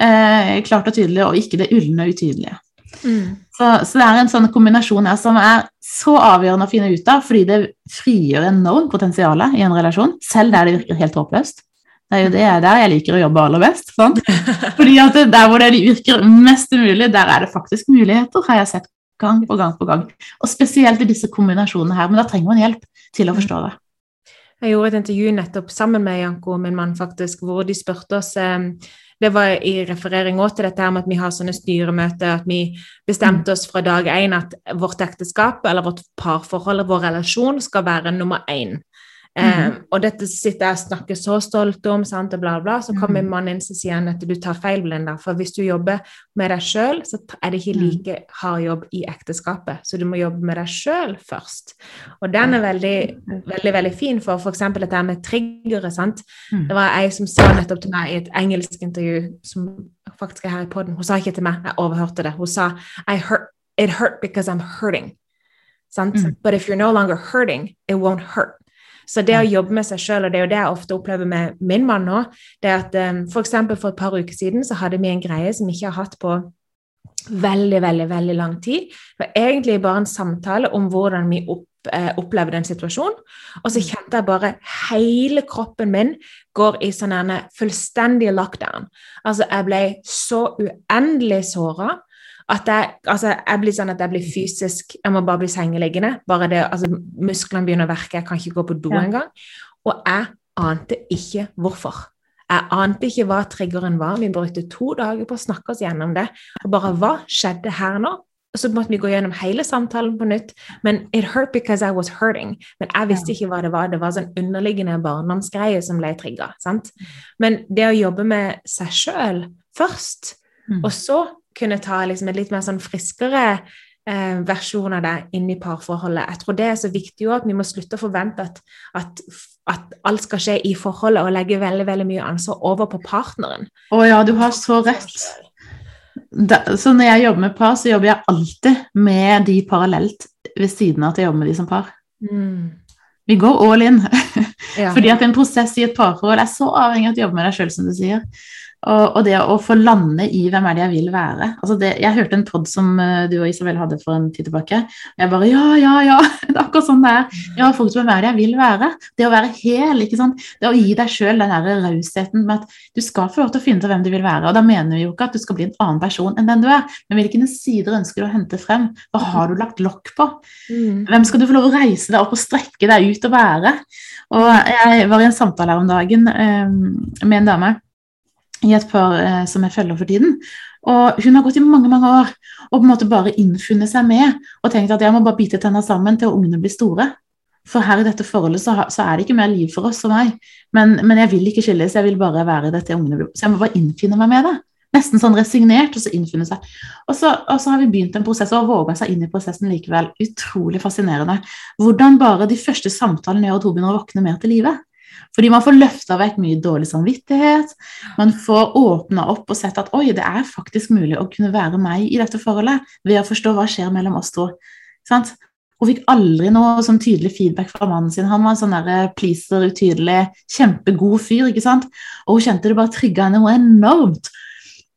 eh, klart og tydelig, og ikke det ulne og utydelige. Mm. Så, så, det er en sånn kombinasjon her som er så avgjørende å finne ut av, fordi det frigjør enormt potensial i en relasjon, selv der det virker helt håpløst. Det er jo det der jeg liker å jobbe aller best. Sant? Fordi at Der hvor det virker mest umulig, der er det faktisk muligheter, har jeg sett gang på gang på gang. Og spesielt i disse kombinasjonene her. Men da trenger man hjelp til å forstå det. Jeg gjorde et intervju nettopp sammen med Janko og min mann, faktisk, hvor de spurte oss eh, Det var i referering også til dette her med at vi har sånne styremøter, at vi bestemte oss fra dag én at vårt ekteskap eller vårt parforhold, vår relasjon, skal være nummer én. Mm. og dette sitter jeg og snakker så stolt om, sant, og bla, bla. Så kommer mm. mannen inn og sier at du tar feil, Belinda. For hvis du jobber med deg sjøl, så er det ikke mm. like hard jobb i ekteskapet. Så du må jobbe med deg sjøl først. Og den er veldig, veldig veldig fin for f.eks. dette med triggere. sant? Mm. Det var ei som sa nettopp til meg i et engelsk intervju, som faktisk er her i poden. Hun sa ikke til meg, jeg overhørte det. Hun sa I hurt, It hurt because I'm hurting. Sant? Mm. But if you're no longer hurting, it won't hurt. Så det å jobbe med seg sjøl, og det er jo det jeg ofte opplever med min mann nå, det er at um, f.eks. For, for et par uker siden så hadde vi en greie som vi ikke har hatt på veldig, veldig, veldig lang tid. Det var egentlig bare en samtale om hvordan vi opp, eh, opplevde en situasjon. Og så mm. kjente jeg bare hele kroppen min går i sånn en fullstendig lockdown. Altså, jeg ble så uendelig såra at jeg, altså, jeg, blir sånn at jeg blir fysisk Jeg må bare bli sengeliggende. Bare det, altså, musklene begynner å verke, jeg kan ikke gå på do ja. engang. Og jeg ante ikke hvorfor. Jeg ante ikke hva triggeren var. Vi brukte to dager på å snakke oss gjennom det. Og bare hva skjedde her nå? Og så måtte vi gå gjennom hele samtalen på nytt. Men it hurt because I was hurting. Men jeg visste ikke hva det var. Det var sånn underliggende barndomsgreie som ble trigga. Men det å jobbe med seg sjøl først, mm. og så kunne ta liksom, en litt mer sånn friskere eh, versjon av det inn i parforholdet. Jeg tror det er så viktig at vi må slutte å forvente at, at, at, alt skal skje i forholdet, og legge veldig veldig mye ansvar over på partneren. Å ja, du har så rett. Da, så når jeg jobber med par, så jobber jeg alltid med de parallelt ved siden av at jeg jobber med de som par. Mm. Vi går all in. Ja. Fordi at en prosess i et parforhold er så avhengig av å jobbe med deg sjøl, som du sier. Og, og, det å få lande i hvem er det jeg vil være. Altså det, jeg hørte en pod som uh, du og Isabel hadde for en tid tilbake. Og jeg bare ja, ja, ja. Det er akkurat sånn det er. Ja, folk hvem er det jeg vil være? Det å være hel. ikke sant? Det å gi deg sjøl den der rausheten med at du skal få lov til å finne ut hvem du vil være. Og da mener vi jo ikke at du skal bli en annen person enn den du er, men hvilke sider ønsker du å hente frem? Hva har du lagt lokk på? Mm. Hvem skal du få lov å reise deg opp og strekke deg ut og være? Og jeg var i en samtale her om dagen um, med en dame i et par eh, som jeg følger for tiden. Og hun har gått i mange mange år og på en måte bare innfunnet seg med og tenkt at jeg må bare bite tenna sammen til ungene blir store. For her i dette forholdet så, så, er det ikke mer liv for oss og meg. Men, men, jeg vil ikke skilles, jeg vil bare være i dette ungene blir Så jeg må bare innfinne meg med det. Nesten sånn resignert, og så innfinne seg. Og så, og så har vi begynt en prosess og våga seg inn i prosessen likevel. Utrolig fascinerende. Hvordan bare de første samtalene gjør at hun begynner å våkne mer til livet. Fordi man får løfta vekk mye dårlig samvittighet. Man får åpna opp og sett at oi, det er faktisk mulig å kunne være meg i dette forholdet ved å forstå hva skjer mellom oss to. Sant? Hun fikk aldri noe sånn tydelig feedback fra mannen sin. Han var en sånn der eh, pleaser, utydelig, kjempegod fyr. ikke sant? Og hun kjente det bare trigga henne noe enormt.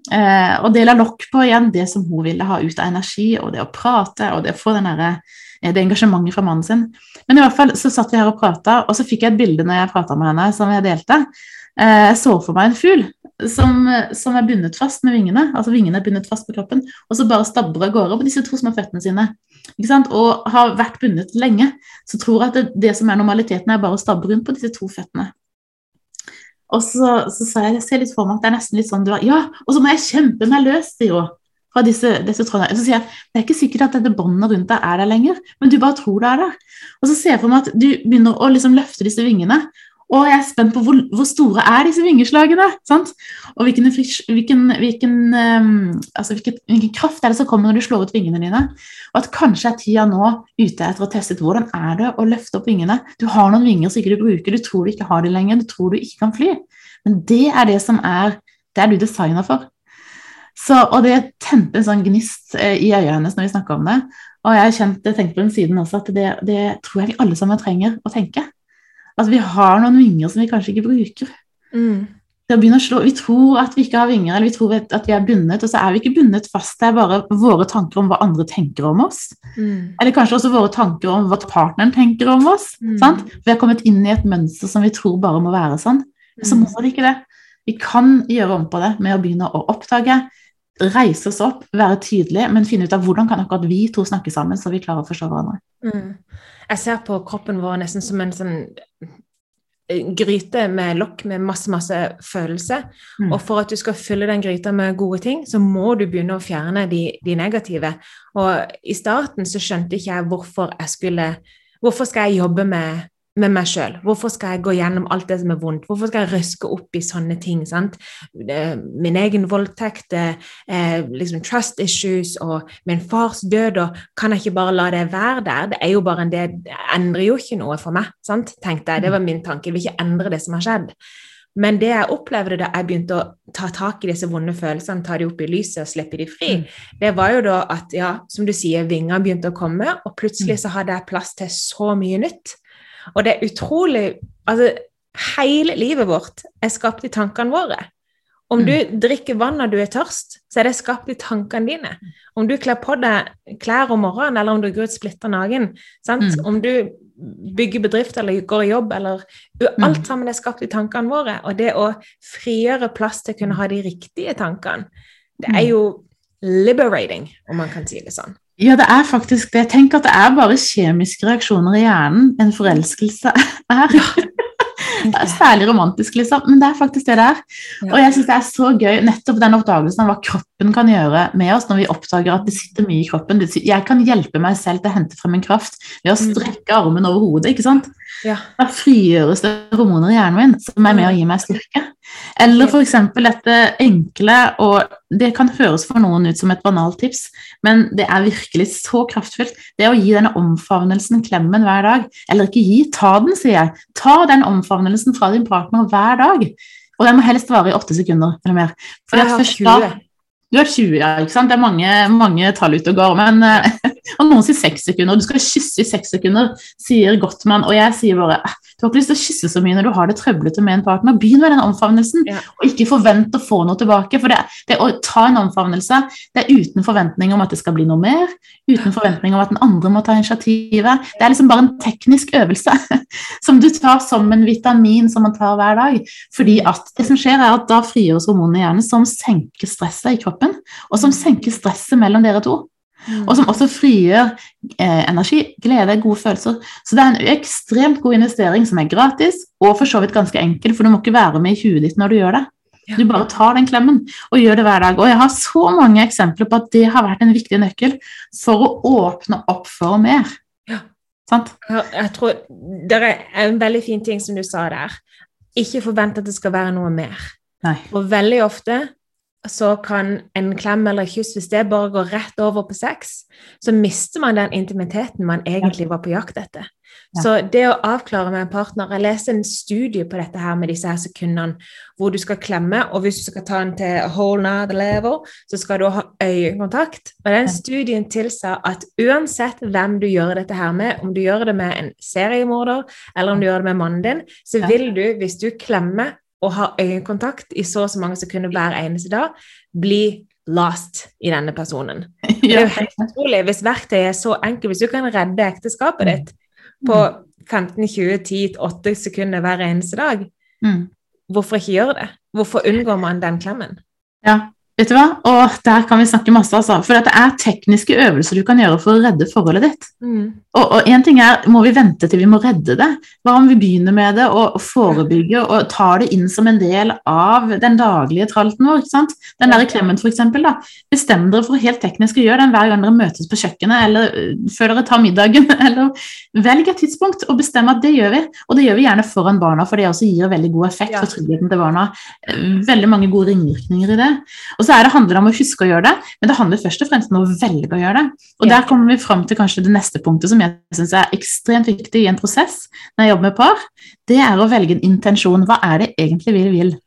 Eh, og det la lokk på igjen det som hun ville ha ut av energi, og det å prate og det å få den der, eh, det engasjementet fra mannen sin. Men i hvert fall så satt vi her og prata, og så fikk jeg et bilde når jeg prata med henne, som jeg delte. Eh, jeg så for meg en fugl som, som, er bundet fast med vingene, altså vingene er bundet fast på kroppen, og så bare stabber av gårde på disse to små føttene sine og har vært bundet lenge, så tror jeg at det, det, som er normaliteten, er bare å stabbe rundt på disse to føttene. Og så, så sa jeg jeg ser litt for meg at det er nesten litt sånn du har, Ja, og så må jeg kjempe meg løs, sier hun. Fra disse, disse trådene. Så sier jeg det er ikke sikkert at dette båndet rundt deg er der lenger, men du bare tror det er der. Og så ser jeg for meg at du begynner å liksom løfte disse vingene, og jeg er spent på hvor, hvor store er disse vingeslagene? Sant? Og hvilken, hvilken, hvilken, um, altså hvilken, kraft er det som kommer når du slår ut vingene dine? Og at kanskje er tida nå ute etter å teste ut hvordan er det å løfte opp vingene. Du har noen vinger som ikke du bruker, du tror du ikke har dem lenger, du tror du ikke kan fly. Men det er det som er Det er du designa for. Så, og det tente en sånn gnist eh, i øyet hennes når vi snakka om det. Og jeg har kjent, tenkt på den siden også at det, det tror jeg vi alle sammen trenger å tenke. At vi har noen vinger som vi kanskje ikke bruker. Mm. Slå, vi tror at vi ikke har vinger, eller vi tror at vi er bundet, og så er vi ikke bundet fast. Det er bare våre tanker om hva andre tenker om oss. Mm. Eller kanskje også våre tanker om hva partneren tenker om oss. Mm. Vi har kommet inn i et mønster som vi tror bare må være sånn. Så mm. må det ikke det. Vi kan gjøre om på det med å begynne å oppdage, reise oss opp, være tydelige, men finne ut av hvordan kan akkurat vi to snakke sammen, så vi klarer å forstå hverandre. Mm. Jeg ser på kroppen vår nesten som en sånn eh, gryte med lokk med masse, masse følelse. Mm. Og for at du skal fylle den gryta med gode ting, så må du begynne å fjerne de, de negative. Og i starten så skjønte ikke jeg hvorfor jeg skulle Hvorfor skal jeg jobbe med med meg sjøl. Hvorfor skal jeg gå gjennom alt det som er vondt? Hvorfor skal jeg røske opp i sånne ting? sant? Min egen voldtekt, eh, liksom trust issues og min fars død, og kan jeg ikke bare la det være der? Det er jo bare en del, det endrer jo ikke noe for meg, sant? tenkte jeg. Det var min tanke. Jeg vil ikke endre det som har skjedd. Men det jeg opplevde da jeg begynte å ta tak i disse vonde følelsene, ta de opp i lyset og slippe de fri, mm. det var jo da at, ja, som du sier, vinger begynte å komme, og plutselig mm. så hadde jeg plass til så mye nytt. Og det er utrolig Altså, hele livet vårt er skapt i tankene våre. Om du mm. drikker vann når du er tørst, så er det skapt i tankene dine. Om du kler på deg klær om morgenen, eller om du går ut splitter naken. Mm. Om du bygger bedrift eller går i jobb, eller mm. Alt sammen er skapt i tankene våre. Og det å frigjøre plass til å kunne ha de riktige tankene, det er mm. jo liberating, om man kan si det sånn. Ja, det er faktisk det. Tenk at det er bare kjemiske reaksjoner i hjernen en forelskelse er. Det er særlig romantisk, liksom, men det er faktisk det det er. Og jeg synes det er så gøy nettopp den oppdagelsen av hva kroppen kan gjøre med oss når vi oppdager at det sitter mye i kroppen. Jeg kan hjelpe meg selv til å hente frem en kraft ved å mm. strekke armen over hodet. ikke sant? Ja. Da frigjøres det hormoner i hjernen min som er med å gi meg styrke. Eller f.eks. dette enkle, og det kan høres for noen ut som et banalt tips, men det er virkelig så kraftfullt. Det å gi denne omfavnelsen, klemmen, hver dag. Eller ikke gi, ta den, sier jeg. Ta den omfavnelsen fra din partner hver dag. Og den må helst vare i åtte sekunder eller mer. For først da 20. Du er 20, ja. ikke sant? Det er mange, mange tall ute og går. Men, eh, og noen sier seks sekunder. og Du skal kysse i seks sekunder, sier Gottmann. Og jeg sier bare «Ah, du har ikke lyst til å kysse så mye når du har det trøblete med en partner. Begynn med den omfavnelsen, ja. og ikke forvent å få noe tilbake. For det, det, å ta en omfavnelse det er uten forventning om at det skal bli noe mer. Uten forventning om at den andre må ta initiativet. Det er liksom bare en teknisk øvelse som du tar som en vitamin som man tar hver dag. Fordi at det som skjer, er at da frigjøres hormonene i hjernen som senker stresset i kroppen og som senker stresset mellom dere to. Mm. Og som også frigjør eh, energi, glede, gode følelser. Så det er en ekstremt god investering som er gratis, og for så vidt ganske enkel, for du må ikke være med i huet ditt når du gjør det. Du bare tar den klemmen og gjør det hver dag. Og jeg har så mange eksempler på at det har vært en viktig nøkkel for å åpne opp for mer. Ja. Sant? Jeg tror Det er en veldig fin ting som du sa der. Ikke forvent at det skal være noe mer. Nei. Og veldig ofte så kan en klem eller kyss, hvis det bare går rett over på sex, så mister man den intimiteten man egentlig var på jakt etter. Ja. Så det å avklare med en partner Jeg leste en studie på dette her med disse her sekundene hvor du skal klemme, og hvis du skal ta den til whole nother level, så skal du ha øyekontakt. Og den studien tilsa at uansett hvem du gjør dette her med, om du gjør det med en seriemorder, eller om du gjør det med mannen din, så vil du, hvis du klemmer og har øyekontakt i så og så mange sekunder hver eneste dag, bli lost i denne personen. Det er jo helt utrolig hvis verktøyet er så enkelt. Hvis du kan redde ekteskapet ditt på 15, 20, 10, 8 sekunder hver eneste dag, Mm. hvorfor ikke gjøre det? Hvorfor unngår man den klemmen? Ja, vet du hva? Og der kan vi snakke masse, altså. For det er tekniske øvelser du kan gjøre for å redde forholdet ditt. Og, og en ting er, må vi vente til vi må redde det? Hva om vi begynner med det og, forebygger og tar det inn som en del av den daglige tralten vår? ikke sant? Den der klemmen, eksempel. Bestem dere for helt teknisk å gjøre den hver gang dere møtes på kjøkkenet, eller øh, før dere tar middagen, eller velg et tidspunkt og bestem at det gjør vi. Og det gjør vi gjerne foran barna, for det også gir veldig god effekt for tryggheten til barna. Veldig mange gode ringvirkninger i det. Og så er det handler om å huske å gjøre det, men det handler først og fremst om å velge å gjøre det. Og Ja. der kommer vi fram til kanskje det neste punktet som jeg syns er ekstremt viktig i en prosess når jeg jobber med par. Det er å velge en intensjon. Hva er det egentlig vi vil?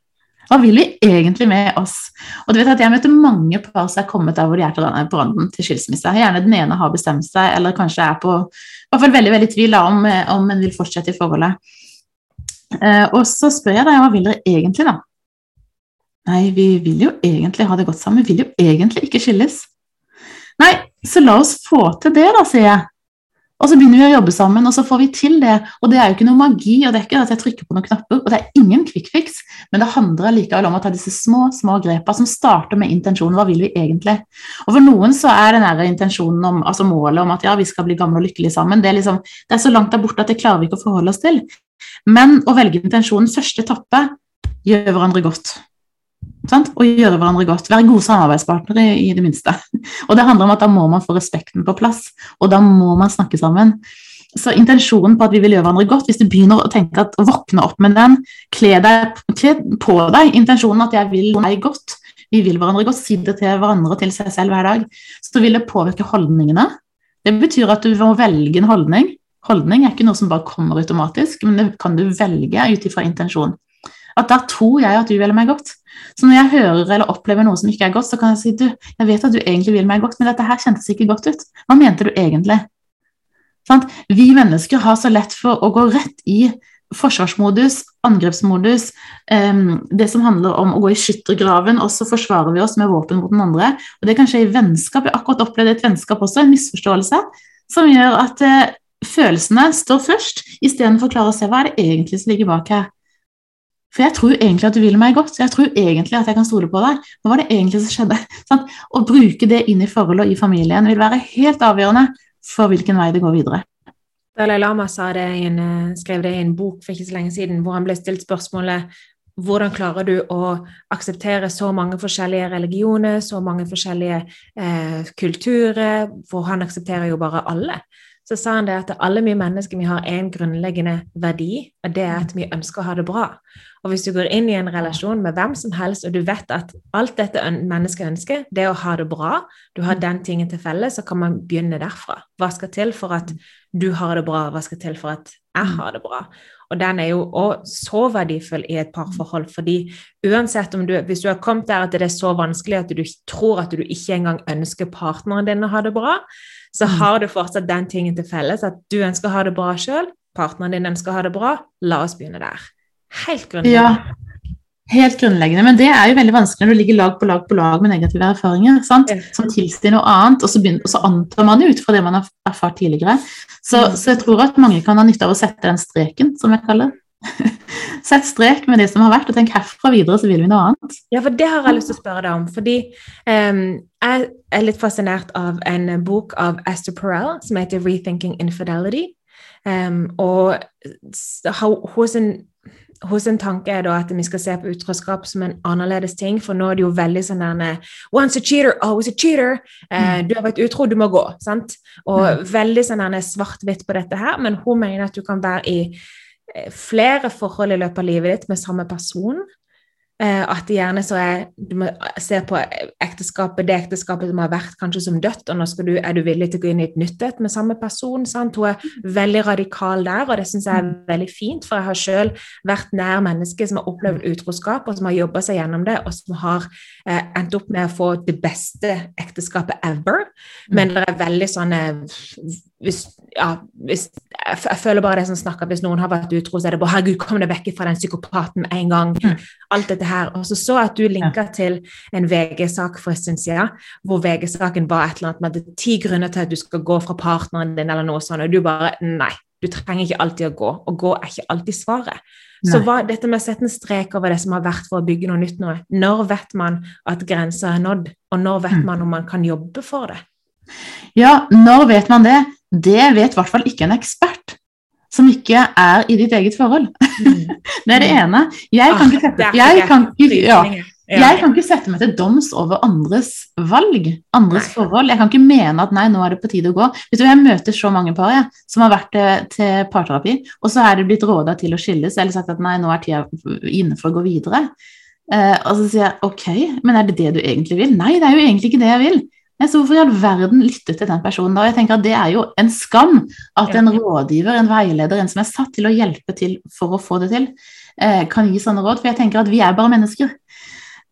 Hva vil vi egentlig med oss? Og du vet at Jeg møter mange par som er kommet der hvor de er til denne randen til skilsmisse. Gjerne den ene har bestemt seg, eller kanskje er på i hvert fall veldig veldig tvil om, om en vil fortsette i forholdet. Eh, og så spør jeg deg, hva vil dere egentlig, da? Nei, vi vil jo egentlig ha det godt sammen. Vi vil jo egentlig ikke skilles. Nei, så la oss få til det, da, sier jeg. Og så begynner vi å jobbe sammen, og så får vi til det. Og det er jo ikke noe magi, og det er ikke at jeg trykker på noen knapper, og det er ingen quick fix, men det handler likevel om å ta disse små, små grepa som starter med intensjonen. Hva vil vi egentlig? Og for noen så er den der intensjonen om, altså målet om at ja, vi skal bli gamle og lykkelige sammen, det er, liksom, det er så langt der borte at det klarer vi ikke å forholde oss til. Men å velge intensjonen første etappe gjør hverandre godt. Sant? Og gjøre hverandre godt. Være gode samarbeidspartnere i, det minste. Og det handler om at da må man få respekten på plass, og da må man snakke sammen. Så intensjonen på at vi vil gjøre hverandre godt, hvis du begynner å tenke at å våkne opp med den, kle, deg, kle på deg intensjonen at jeg vil deg godt, vi vil hverandre godt, si det til hverandre og til seg selv hver dag, så vil det påvirke holdningene. Det betyr at du må velge en holdning. Holdning er ikke noe som bare kommer automatisk, men det kan du velge ut ifra intensjon. At da tror jeg at du vil meg godt. Så når jeg hører eller opplever noe som ikke er godt, så kan jeg si du, jeg vet at du egentlig vil meg godt, men dette her kjentes ikke godt ut. Hva mente du egentlig? Sånn? Vi mennesker har så lett for å gå rett i forsvarsmodus, angrepsmodus, em, det som handler om å gå i skyttergraven, og så forsvarer vi oss med våpen mot den andre. Og det kan skje i vennskap. Jeg har akkurat opplevd et vennskap også, en misforståelse, som gjør at eh, følelsene står først, istedenfor å klare å se hva er det egentlig som ligger bak her. For jeg tror egentlig at du vil meg godt, jeg tror egentlig at jeg kan stole på deg. Hva var det egentlig som skjedde? Sant? Å bruke det inn i forholdet og i familien vil være helt avgjørende for hvilken vei det går videre. Dalai Lama det en, skrev det i en bok for ikke så lenge siden, hvor han ble stilt spørsmålet hvordan klarer du å akseptere så mange forskjellige religioner, så mange forskjellige eh, kulturer, for han aksepterer jo bare alle. Så sa han det at alle vi mennesker vi har en grunnleggende verdi, og det er at vi ønsker å ha det bra. Og hvis du går inn i en relasjon med hvem som helst, og du vet at alt dette mennesket ønsker, det er å ha det bra, du har den tingen til felles, så kan man begynne derfra. Hva skal til for at du har det bra, hva skal til for at jeg har det bra? Og den er jo også så verdifull i et parforhold, fordi uansett om du, hvis du har kommet der at det er så vanskelig at du tror at du ikke engang ønsker partneren din å ha det bra, så har du fortsatt den tingen til felles at du ønsker å ha det bra sjøl, partneren din ønsker å ha det bra, la oss begynne der. Helt grunnleggende. Ja, helt grunnleggende. Men det er jo veldig vanskelig når du ligger lag på lag på lag med negative erfaringer sant? Som tilsier noe annet, og så, begynner, og så antar man ut fra det man har erfart tidligere. Så, Mm. så jeg tror at mange kan ha nytte av å sette den streken, som jeg kaller det. Sett strek med det som har vært, og tenk herfra videre så vil vi noe annet. Ja, for det har jeg lyst til å spørre deg om. Fordi um, jeg er litt fascinert av en bok av Esther Perel som heter 'Rethinking Infidelity'. Um, og hos en, hos en tanke er da at vi skal se på utroskap som en annerledes ting, for nå er det jo veldig sånn der Once a cheater, always a cheater. Eh, du har vært utro, du må gå. sant? Og veldig sånn svart-hvitt på dette her, men hun mener at du kan være i flere forhold i løpet av livet ditt med samme person. Eh, at gjerne så er Du må se på ekteskapet, det ekteskapet som har vært kanskje som dødt, og nå skal du, er du villig til å gå inn i et nytt et med samme person. Sant? Hun er veldig radikal der, og det syns jeg er veldig fint, for jeg har selv vært nær mennesker som har opplevd utroskap, og som har jobba seg gjennom det, og som har eh, endt opp med å få det beste ekteskapet ever. Men det er veldig sånn hvis, ja, hvis, jeg, føler bare det som snakker Hvis noen har vært utro, så er det bare 'Herregud, kom deg vekk fra den psykopaten med en gang'. Mm. Alt dette her. Og så så at du linka ja. til en VG-sak for en stund siden, hvor VG-saken var et eller annet med at ti grunner til at du skal gå fra partneren din, eller noe sånt, og du bare Nei, du trenger ikke alltid å gå. og gå er ikke alltid svaret. Nei. Så hva, dette med å sette en strek over det som har vært for å bygge noe nytt nå, når vet man at grensa er nådd, og når vet mm. man om man kan jobbe for det? Ja, når vet man det? Det vet i hvert fall ikke en ekspert som ikke er i ditt eget forhold. Mm. det er det mm. ene. Jeg kan, ikke ah, sette, jeg, kan ikke, ja, jeg kan ikke sette meg til doms over andres valg, andres forhold. Jeg kan ikke mene at nei, nå er det på tide å gå. Vet du, Jeg møter så mange par jeg, som har vært til, til parterapi, og så er det blitt råda til å skilles, eller sagt at nei, nå er tida inne for å gå videre. Eh, og så sier jeg ok, men er det det du egentlig vil? Nei, det er jo egentlig ikke det jeg vil. Så hvorfor i all verden lytte til den personen da? Jeg tenker at Det er jo en skam at en rådgiver, en veileder, en som er satt til å hjelpe til for å få det til, eh, kan gi sånne råd. For jeg tenker at vi er bare mennesker.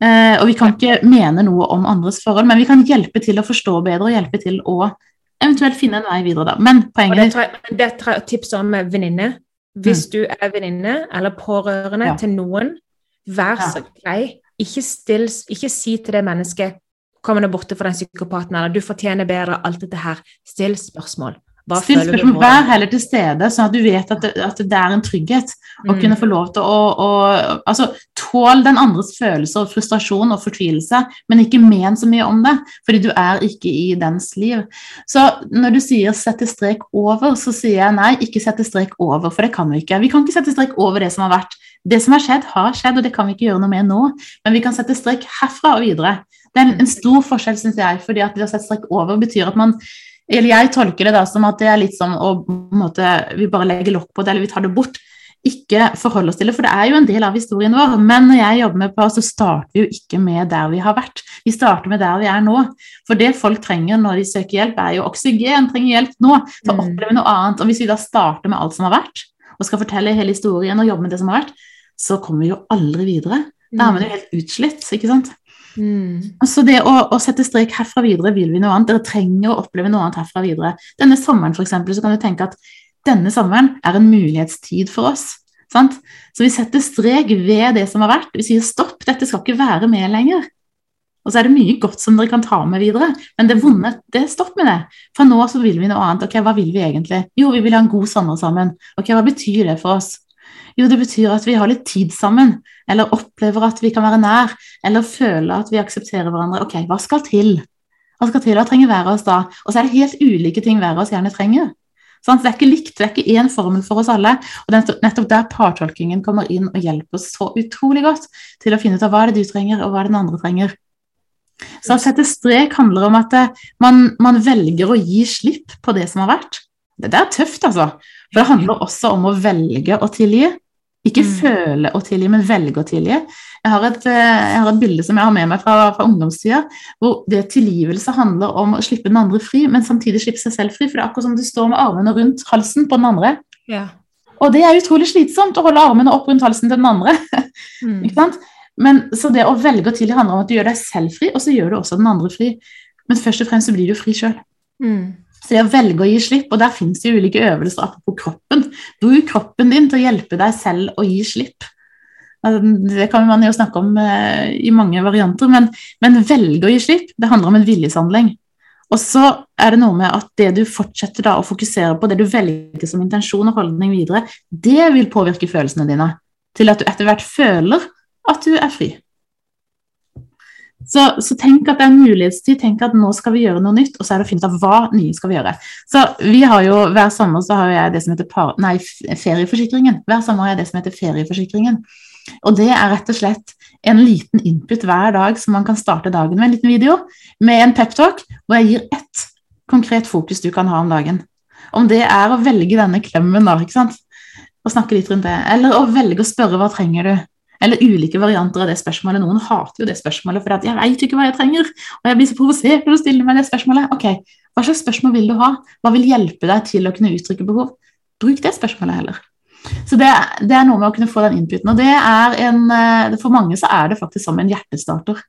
Eh, og vi kan ikke mene noe om andres forhold, men vi kan hjelpe til å forstå bedre og hjelpe til å eventuelt finne en vei videre, da. Men poenget er Det er et tips om venninne. Hvis mm. du er venninne eller pårørende ja. til noen, vær så grei. Ikke, still, ikke si til det mennesket kommer det borte fra den psykopaten, eller du fortjener bedre, alt dette her. Still spørsmål. Hva Still spørsmål, Vær heller til stede, sånn at du vet at det, at det er en trygghet. Å mm. kunne få lov til å, å altså, Tål den andres følelser og frustrasjon og fortvilelse, men ikke men så mye om det, fordi du er ikke i dens liv. Så når du sier 'sette strek over', så sier jeg nei, ikke sette strek over, for det kan vi ikke. Vi kan ikke sette strek over det som har vært. Det som har skjedd, har skjedd, og det kan vi ikke gjøre noe med nå, men vi kan sette strek herfra og videre. Det er en, stor forskjell, syns jeg, fordi at det å sette strekk over betyr at man eller Jeg tolker det da som at det er litt sånn å måte, vi bare legger lokk på det, eller vi tar det bort. Ikke forholde oss til det, for det er jo en del av historien vår. Men når jeg jobber med PAR, så starter vi jo ikke med der vi har vært. Vi starter med der vi er nå. For det folk trenger når de søker hjelp, er jo oksygen, trenger hjelp nå. For å mm. oppleve noe annet. Og hvis vi da starter med alt som har vært, og skal fortelle hele historien og jobbe med det som har vært, så kommer vi jo aldri videre. Da er man jo mm. helt utslitt, ikke sant. Mm. Så det å, å, sette strek herfra videre vil vi noe annet. Dere trenger å oppleve noe annet herfra videre. Denne sommeren for eksempel, så kan du tenke at denne sommeren er en mulighetstid for oss. Sant? Så vi setter strek ved det som har vært. Vi sier stopp, dette skal ikke være med lenger. Og så er det mye godt som dere kan ta med videre, men det vonde, det stopp med det. Fra nå så vil vi noe annet. Ok, hva vil vi egentlig? Jo, vi vil ha en god sommer sammen. Ok, hva betyr det for oss? Jo, det betyr at vi har litt tid sammen, eller opplever at vi kan være nær, eller føler at vi aksepterer hverandre. Ok, hva skal til? Hva skal til? Hva trenger hver av oss da? Og så er det helt ulike ting hver av oss gjerne trenger. Så det er ikke likt, det er ikke én formel for oss alle. Og det er nettopp der partolkingen kommer inn og hjelper oss så utrolig godt til å finne ut av hva er det du trenger, og hva er det den andre trenger. Så å sette strek handler om at eh, man, man velger å gi slipp på det som har vært. Det er tøft, altså. For det handler også om å velge å tilgi. Ikke mm. føle å tilgi, men velge å tilgi. Jeg har, et, eh, jeg har et, bilde som jeg har med meg fra, fra ungdomstida, hvor det tilgivelse handler om å slippe den andre fri, men samtidig slippe seg selv fri. For det er akkurat som du står med armene rundt halsen på den andre. Ja. Og det er utrolig slitsomt å holde armene opp rundt halsen til den andre. Mm. ikke sant? Men, så det å velge å tilgi handler om at du gjør deg selv fri, og så gjør du også den andre fri. Men først og fremst så blir du fri sjøl. Mm. Så det å velge å gi slipp, og der finnes det ulike øvelser apropos kroppen. Bruk kroppen din til å hjelpe deg selv å gi slipp. Det kan man jo snakke om eh, i mange varianter, men, men velge å gi slipp, det handler om en viljeshandling. Og så er det noe med at det du fortsetter da å fokusere på, det du velger som intensjon og holdning videre, det vil påvirke følelsene dine til at du etter hvert føler at du er fri. Så, så, tenk at det er mulighetstid. Tenk at nå skal vi gjøre noe nytt, og så er det å finne ut av hva nye skal vi gjøre. Så vi har jo Hver sommer så har jeg det som heter par, nei, ferieforsikringen. Hver sommer har jeg det som heter ferieforsikringen. Og det er rett og slett en liten input hver dag som man kan starte dagen med en liten video med en peptalk hvor jeg gir ett konkret fokus du kan ha om dagen. Om det er å velge denne klemmen, da, ikke sant? og snakke litt rundt det, eller å velge å spørre hva trenger du eller ulike varianter av det spørsmålet. Noen hater jo det spørsmålet fordi at 'jeg vet ikke hva jeg trenger', og jeg blir så provosert når du stiller meg det spørsmålet. Ok, hva slags spørsmål vil du ha? Hva vil hjelpe deg til å kunne uttrykke behov? Bruk det spørsmålet heller. Så det, det er noe med å kunne få den inputen. Og det er en, eh, for mange så er det faktisk som en hjertestarter.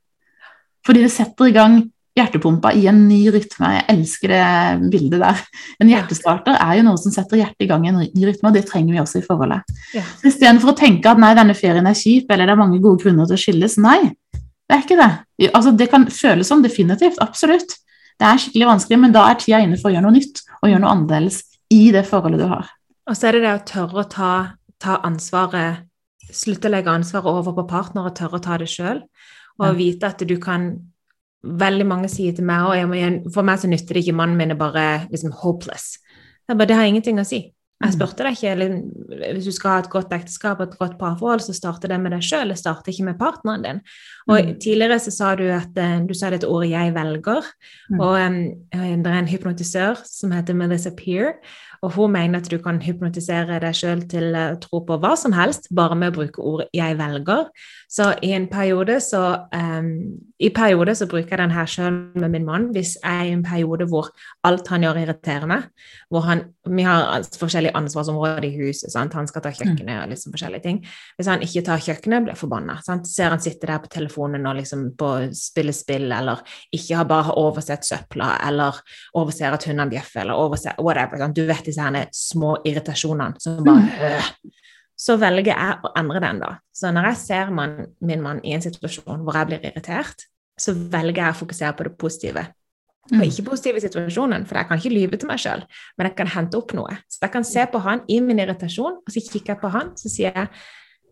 Fordi det setter i gang hjertepumpa i en ny rytme. Jeg elsker det bildet der. En hjertestarter er jo noe som setter hjertet i gang i en ny rytme, og det trenger vi også i forholdet. Ja. Så Istedenfor å tenke at nei, denne ferien er kjip, eller det er mange gode grunner til å skilles. Nei, det er ikke det. Altså, det kan føles som definitivt, absolutt. Det er skikkelig vanskelig, men da er tida inne for å gjøre noe nytt og gjøre noe annerledes i det forholdet du har. Og så er det det å tørre å ta, ta ansvaret, slutte å legge ansvaret over på partner og tørre å ta det sjøl. Og vite at du kan Veldig mange sier til meg og For meg så nytter det ikke mannen min er bare liksom hopeless. Bare, det har ingenting å si. Jeg Mm. spurte deg ikke eller, Hvis du skal ha et godt ekteskap og et godt parforhold, så starter det med deg sjøl, det starter ikke med partneren din. Og Mm. Tidligere så sa du at eh, du sa det et ord 'jeg velger'. Mm. Og um, det er en hypnotisør som heter Melissa Peer, og hun mener at du kan hypnotisere deg sjøl til å tro på hva som helst, bare med å bruke ordet 'jeg velger'. Så i en periode så um, I periode så bruker jeg den her sjøl med min mann hvis jeg er i en periode hvor alt han gjør, irriterer meg. Hvor han, vi har forskjellige ansvarsområder i huset. Sant? Han skal ta kjøkkenet og liksom forskjellige ting. Hvis han ikke tar kjøkkenet, blir jeg forbanna. Ser han sitte der på telefonen og liksom på spille spill, eller ikke har bare oversett søpla, eller overser at hundene bjeffer, eller overser whatever. Sant? Du vet disse herne små irritasjonene som bare øh. Så velger jeg å endre den, da. Så når jeg ser man, min mann i en situasjon hvor jeg blir irritert, så velger jeg å fokusere på det positive. Mm. Og ikke positive situasjonen, for jeg kan ikke lyve til meg sjøl, men jeg kan hente opp noe. Så jeg kan se på han i min irritasjon, og så kikker jeg på han, så sier jeg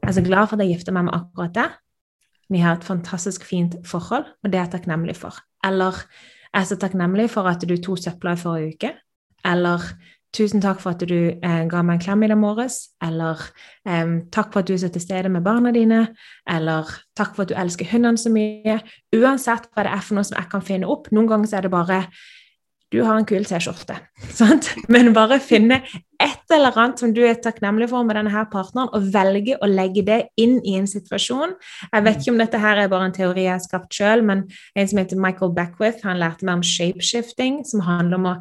jeg er så glad for at jeg gifter meg med akkurat det. Vi har et fantastisk fint forhold, og det er jeg takknemlig for. Eller jeg er så takknemlig for at du tok søpla i forrige uke. Eller tusen takk for at du eh, ga meg en klem i dag morges. Eller em, takk for at du er så til stede med barna dine. Eller takk for at du elsker hundene så mye. Uansett hva det er for noe som jeg kan finne opp. Noen ganger er det bare du har en kul T-skjorte. Men bare finne et eller annet som du er takknemlig for med denne her partneren, og velge å legge det inn i en situasjon. Jeg vet ikke om dette her er bare en teori jeg har skapt sjøl, men en som heter Michael Beckwith, han lærte meg om shapeshifting, som handler om å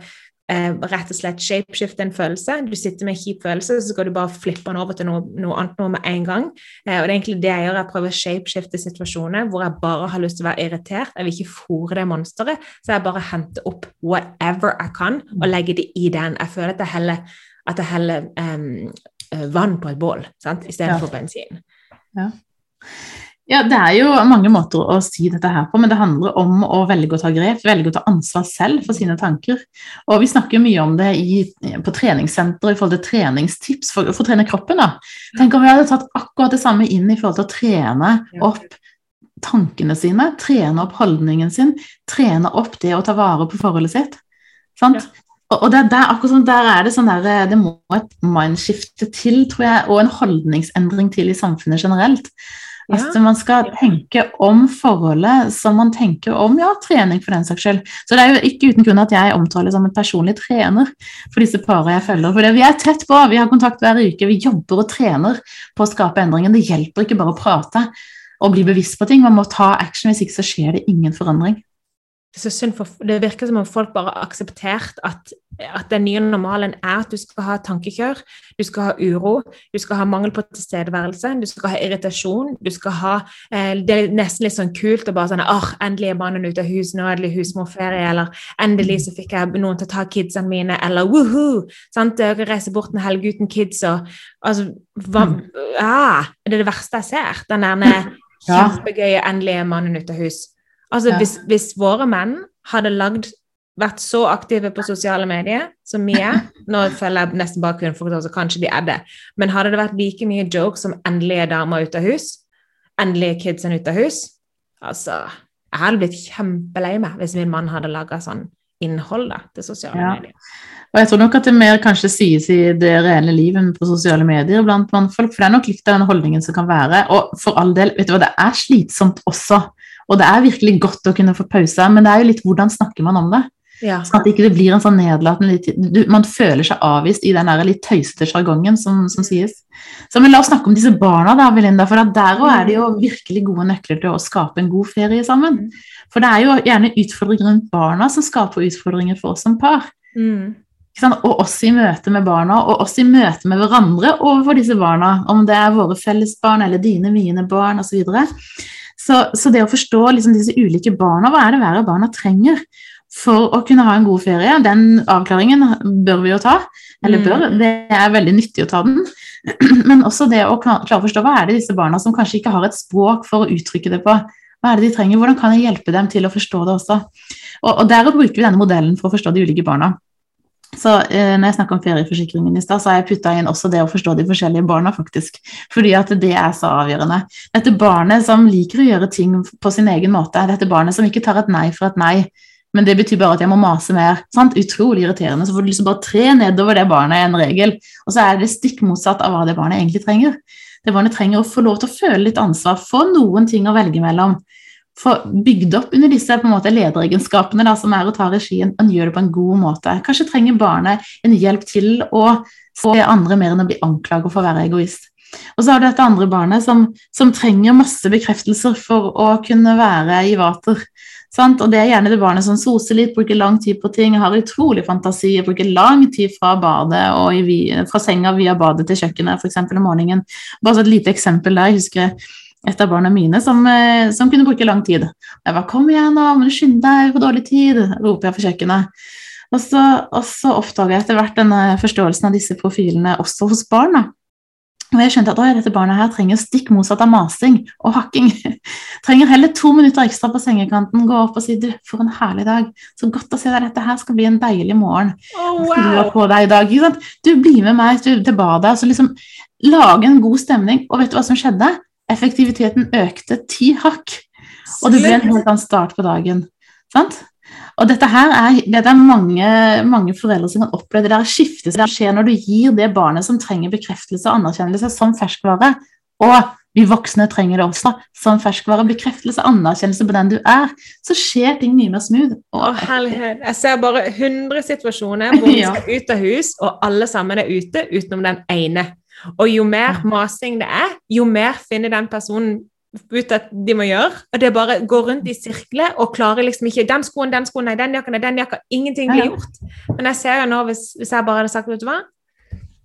eh, rett og slett shapeshifte en følelse. Du sitter med en kjip følelse, så skal du bare flippe den over til noe, noe annet noe med en gang. Eh, og det er egentlig det jeg gjør. Jeg prøver å shapeshifte situasjoner hvor jeg bare har lyst til å være irritert. Jeg vil ikke fòre det monsteret, så jeg bare henter opp whatever jeg kan og legger det i den. Jeg føler at jeg heller, at jeg heller eh, vann på et bål istedenfor Ja. bensin. Ja, Det er jo mange måter å si dette her på, men det handler om å velge å ta grep, velge å ta ansvar selv for sine tanker. Og Vi snakker mye om det i, på treningssenteret i forhold til treningstips for, for å trene kroppen. da. Tenk om vi hadde tatt akkurat det samme inn i forhold til å trene opp tankene sine, trene opp holdningen sin, trene opp det å ta vare på forholdet sitt. Sant? Ja. Og, der, er der, akkurat sånn, der er det sånn der, det må et mindskifte til, tror jeg, og en holdningsendring til i samfunnet generelt. Altså, man skal tenke om forholdet som man tenker om ja, trening for den saks skyld. Så det er jo ikke uten grunn at jeg omtaler som en personlig trener for disse parene jeg følger. For vi er tett på, vi har kontakt hver uke, vi jobber og trener på å skape endringen. Det hjelper ikke bare å prate og bli bevisst på ting, man må ta action, hvis ikke så skjer det ingen forandring. Det, er så synd for, det virker som om folk bare har akseptert at, at den nye normalen er at du skal ha tankekjør, du skal ha uro, du skal ha mangel på tilstedeværelse, du skal ha irritasjon, du skal ha eh, Det er nesten litt sånn kult å bare sånn åh, endelig er mannen ute av huset, nå er det husmorferie, eller endelig så fikk jeg noen til å ta kidsene mine, eller woohoo! Sant? Jeg reiser bort en helg uten kids og altså hva, ah, Det er det verste jeg ser. Den der kjempegøye 'endelig er mannen ute av hus'. Altså, Ja. hvis, hvis våre menn hadde lagd, vært så aktive på sosiale medier som vi er Nå følger jeg nesten bare kvinnfolk, så kanskje de er det. Men hadde det vært like mye jokes som 'endelig er dama ute av hus', 'endelig er kidsen ute av hus', altså Jeg hadde blitt kjempelei meg hvis min mann hadde laga sånn innhold da, til sosiale Ja. medier. Og jeg tror nok at det mer kanskje sies i det reelle livet på sosiale medier blant mannfolk, for det er nok litt av den holdningen som kan være. Og for all del, vet du hva, det er slitsomt også. Og det er virkelig godt å kunne få pause, men det er jo litt hvordan snakker man om det. Ja. Sånn at det ikke blir en sånn nedlatende Man føler seg avvist i den der litt tøysete sjargongen som, som sies. Så men La oss snakke om disse barna, da, Belinda, for der òg er det jo virkelig gode nøkler til å skape en god ferie sammen. For det er jo gjerne utfordringer rundt barna som skaper utfordringer for oss som par. Mm. Og oss i møte med barna, og oss i møte med hverandre overfor disse barna. Om det er våre felles barn eller dine, mine barn osv. Så, så det å forstå liksom disse ulike barna, hva er det hver av barna trenger for å kunne ha en god ferie, den avklaringen bør vi jo ta. Eller Mm. bør, det er veldig nyttig å ta den. Men også det å klare å forstå hva er det disse barna som kanskje ikke har et språk for å uttrykke det på. Hva er det de trenger? Hvordan kan jeg hjelpe dem til å forstå det også? Og, og Der bruker vi denne modellen for å forstå de ulike barna. Så eh, når jeg snakka om ferieforsikringen i stad, så har jeg putta inn også det å forstå de forskjellige barna, faktisk. Fordi at det er så avgjørende. Dette barnet som liker å gjøre ting på sin egen måte, dette barnet som ikke tar et nei for et nei, men det betyr bare at jeg må mase mer. Sant? Utrolig irriterende. Så får du liksom bare tre nedover det barnet en regel, og så er det stikk motsatt av hva det barnet egentlig trenger. Det barnet trenger å få lov til å føle litt ansvar, få noen ting å velge mellom. Få bygd opp under disse måte lederegenskapene da, som er å ta regien, og gjøre det på en god måte. Kanskje trenger barnet en hjelp til å få andre mer enn å bli anklaget for å være egoist. Og så har du dette andre barnet som, som trenger masse bekreftelser for å kunne være i vater. Sant? Og det er gjerne det barnet som soser litt, bruker lang tid på ting, har utrolig fantasi, bruker lang tid fra badet og i, fra senga via badet til kjøkkenet, f.eks. om morgenen. Bare så et lite eksempel der. Jeg husker et av barna mine som, eh, som kunne bruke lang tid. Jeg bare 'Kom igjen, nå, må du skynde deg, for dårlig tid', roper jeg fra kjøkkenet. Og så, og så oppdaga jeg etter hvert denne forståelsen av disse profilene også hos barn. da. Og jeg skjønte at «Oi, dette barnet her trenger stikk motsatt av masing og hakking. trenger heller to minutter ekstra på sengekanten, gå opp og si 'du, for en herlig dag', så godt å se deg, dette her skal bli en deilig morgen. Oh, wow. på deg i dag? Du blir med meg til, til badet, så liksom lage en god stemning. Og vet du hva som skjedde? Effektiviteten økte ti hakk. Og det ble en helt annen start på dagen. Sant? Og dette her er, dette er mange, mange foreldre som kan oppleve det der skiftet som skjer når du gir det barnet som trenger bekreftelse og anerkjennelse som ferskvare. Og vi voksne trenger det også som ferskvare. Bekreftelse og anerkjennelse på den du er. Så skjer ting mye mer smooth. Å, herlighet. Jeg ser bare 100 situasjoner hvor vi skal ut av hus, og alle sammen er ute utenom den ene. Og jo mer masing det er, jo mer finner den personen ut at de må gjøre. Og det bare går rundt i sirkler og klarer liksom ikke den skoen, den skoen, nei, den jakka, nei, den jakka. Ingenting blir gjort. Men jeg ser jo nå, hvis, hvis jeg bare hadde sagt, vet du hva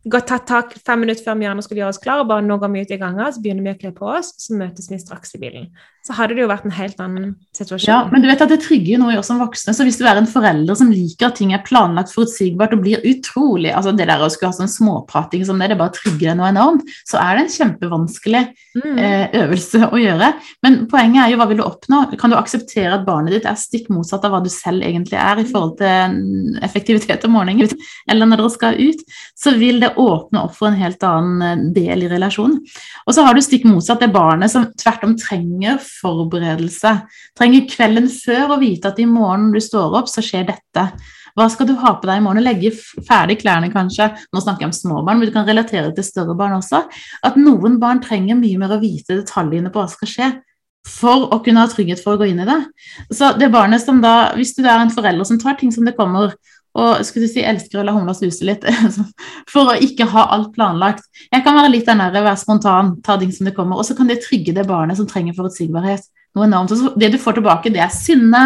Gått tatt tak fem minutter før vi gjerne skulle gjøre oss klare, og bare nå går vi ut i ganga, så begynner vi å kle på oss, så møtes vi straks i bilen. Så hadde det jo vært en helt annen situasjon. Ja, men du vet at det trigger jo noe i oss som voksne. Så hvis du er en forelder som liker at ting er planlagt forutsigbart og blir utrolig altså Det der å skulle ha sånn småprating som det, det bare trigger deg noe enormt, så er det en kjempevanskelig Mm. eh, øvelse å gjøre. Men poenget er jo hva vil du oppnå? Kan du akseptere at barnet ditt er stikk motsatt av hva du selv egentlig er i forhold til effektivitet om morgenen, eller når dere skal ut, så vil det åpne opp for en helt annen eh, del i relasjonen. Og så har du stikk motsatt det barnet som tvert om trenger forberedelse. Trenger kvelden før å vite at i morgen du står opp, så skjer dette. Hva skal du ha på deg i morgen? Legge ferdig klærne, kanskje. Nå snakker jeg om små barn, men du kan relatere til større barn også. At noen barn trenger mye mer å vite detaljene på hva skal skje. For å kunne ha trygghet for å gå inn i det. Så det barnet som da, Hvis du er en forelder som tar ting som det kommer, og skulle si elsker å la humla suse litt, for å ikke ha alt planlagt. Jeg kan være litt der, være spontan, ta ting som det kommer, og så kan det trygge det barnet som trenger forutsigbarhet. Noe enormt. Og det du får tilbake, det er sinne,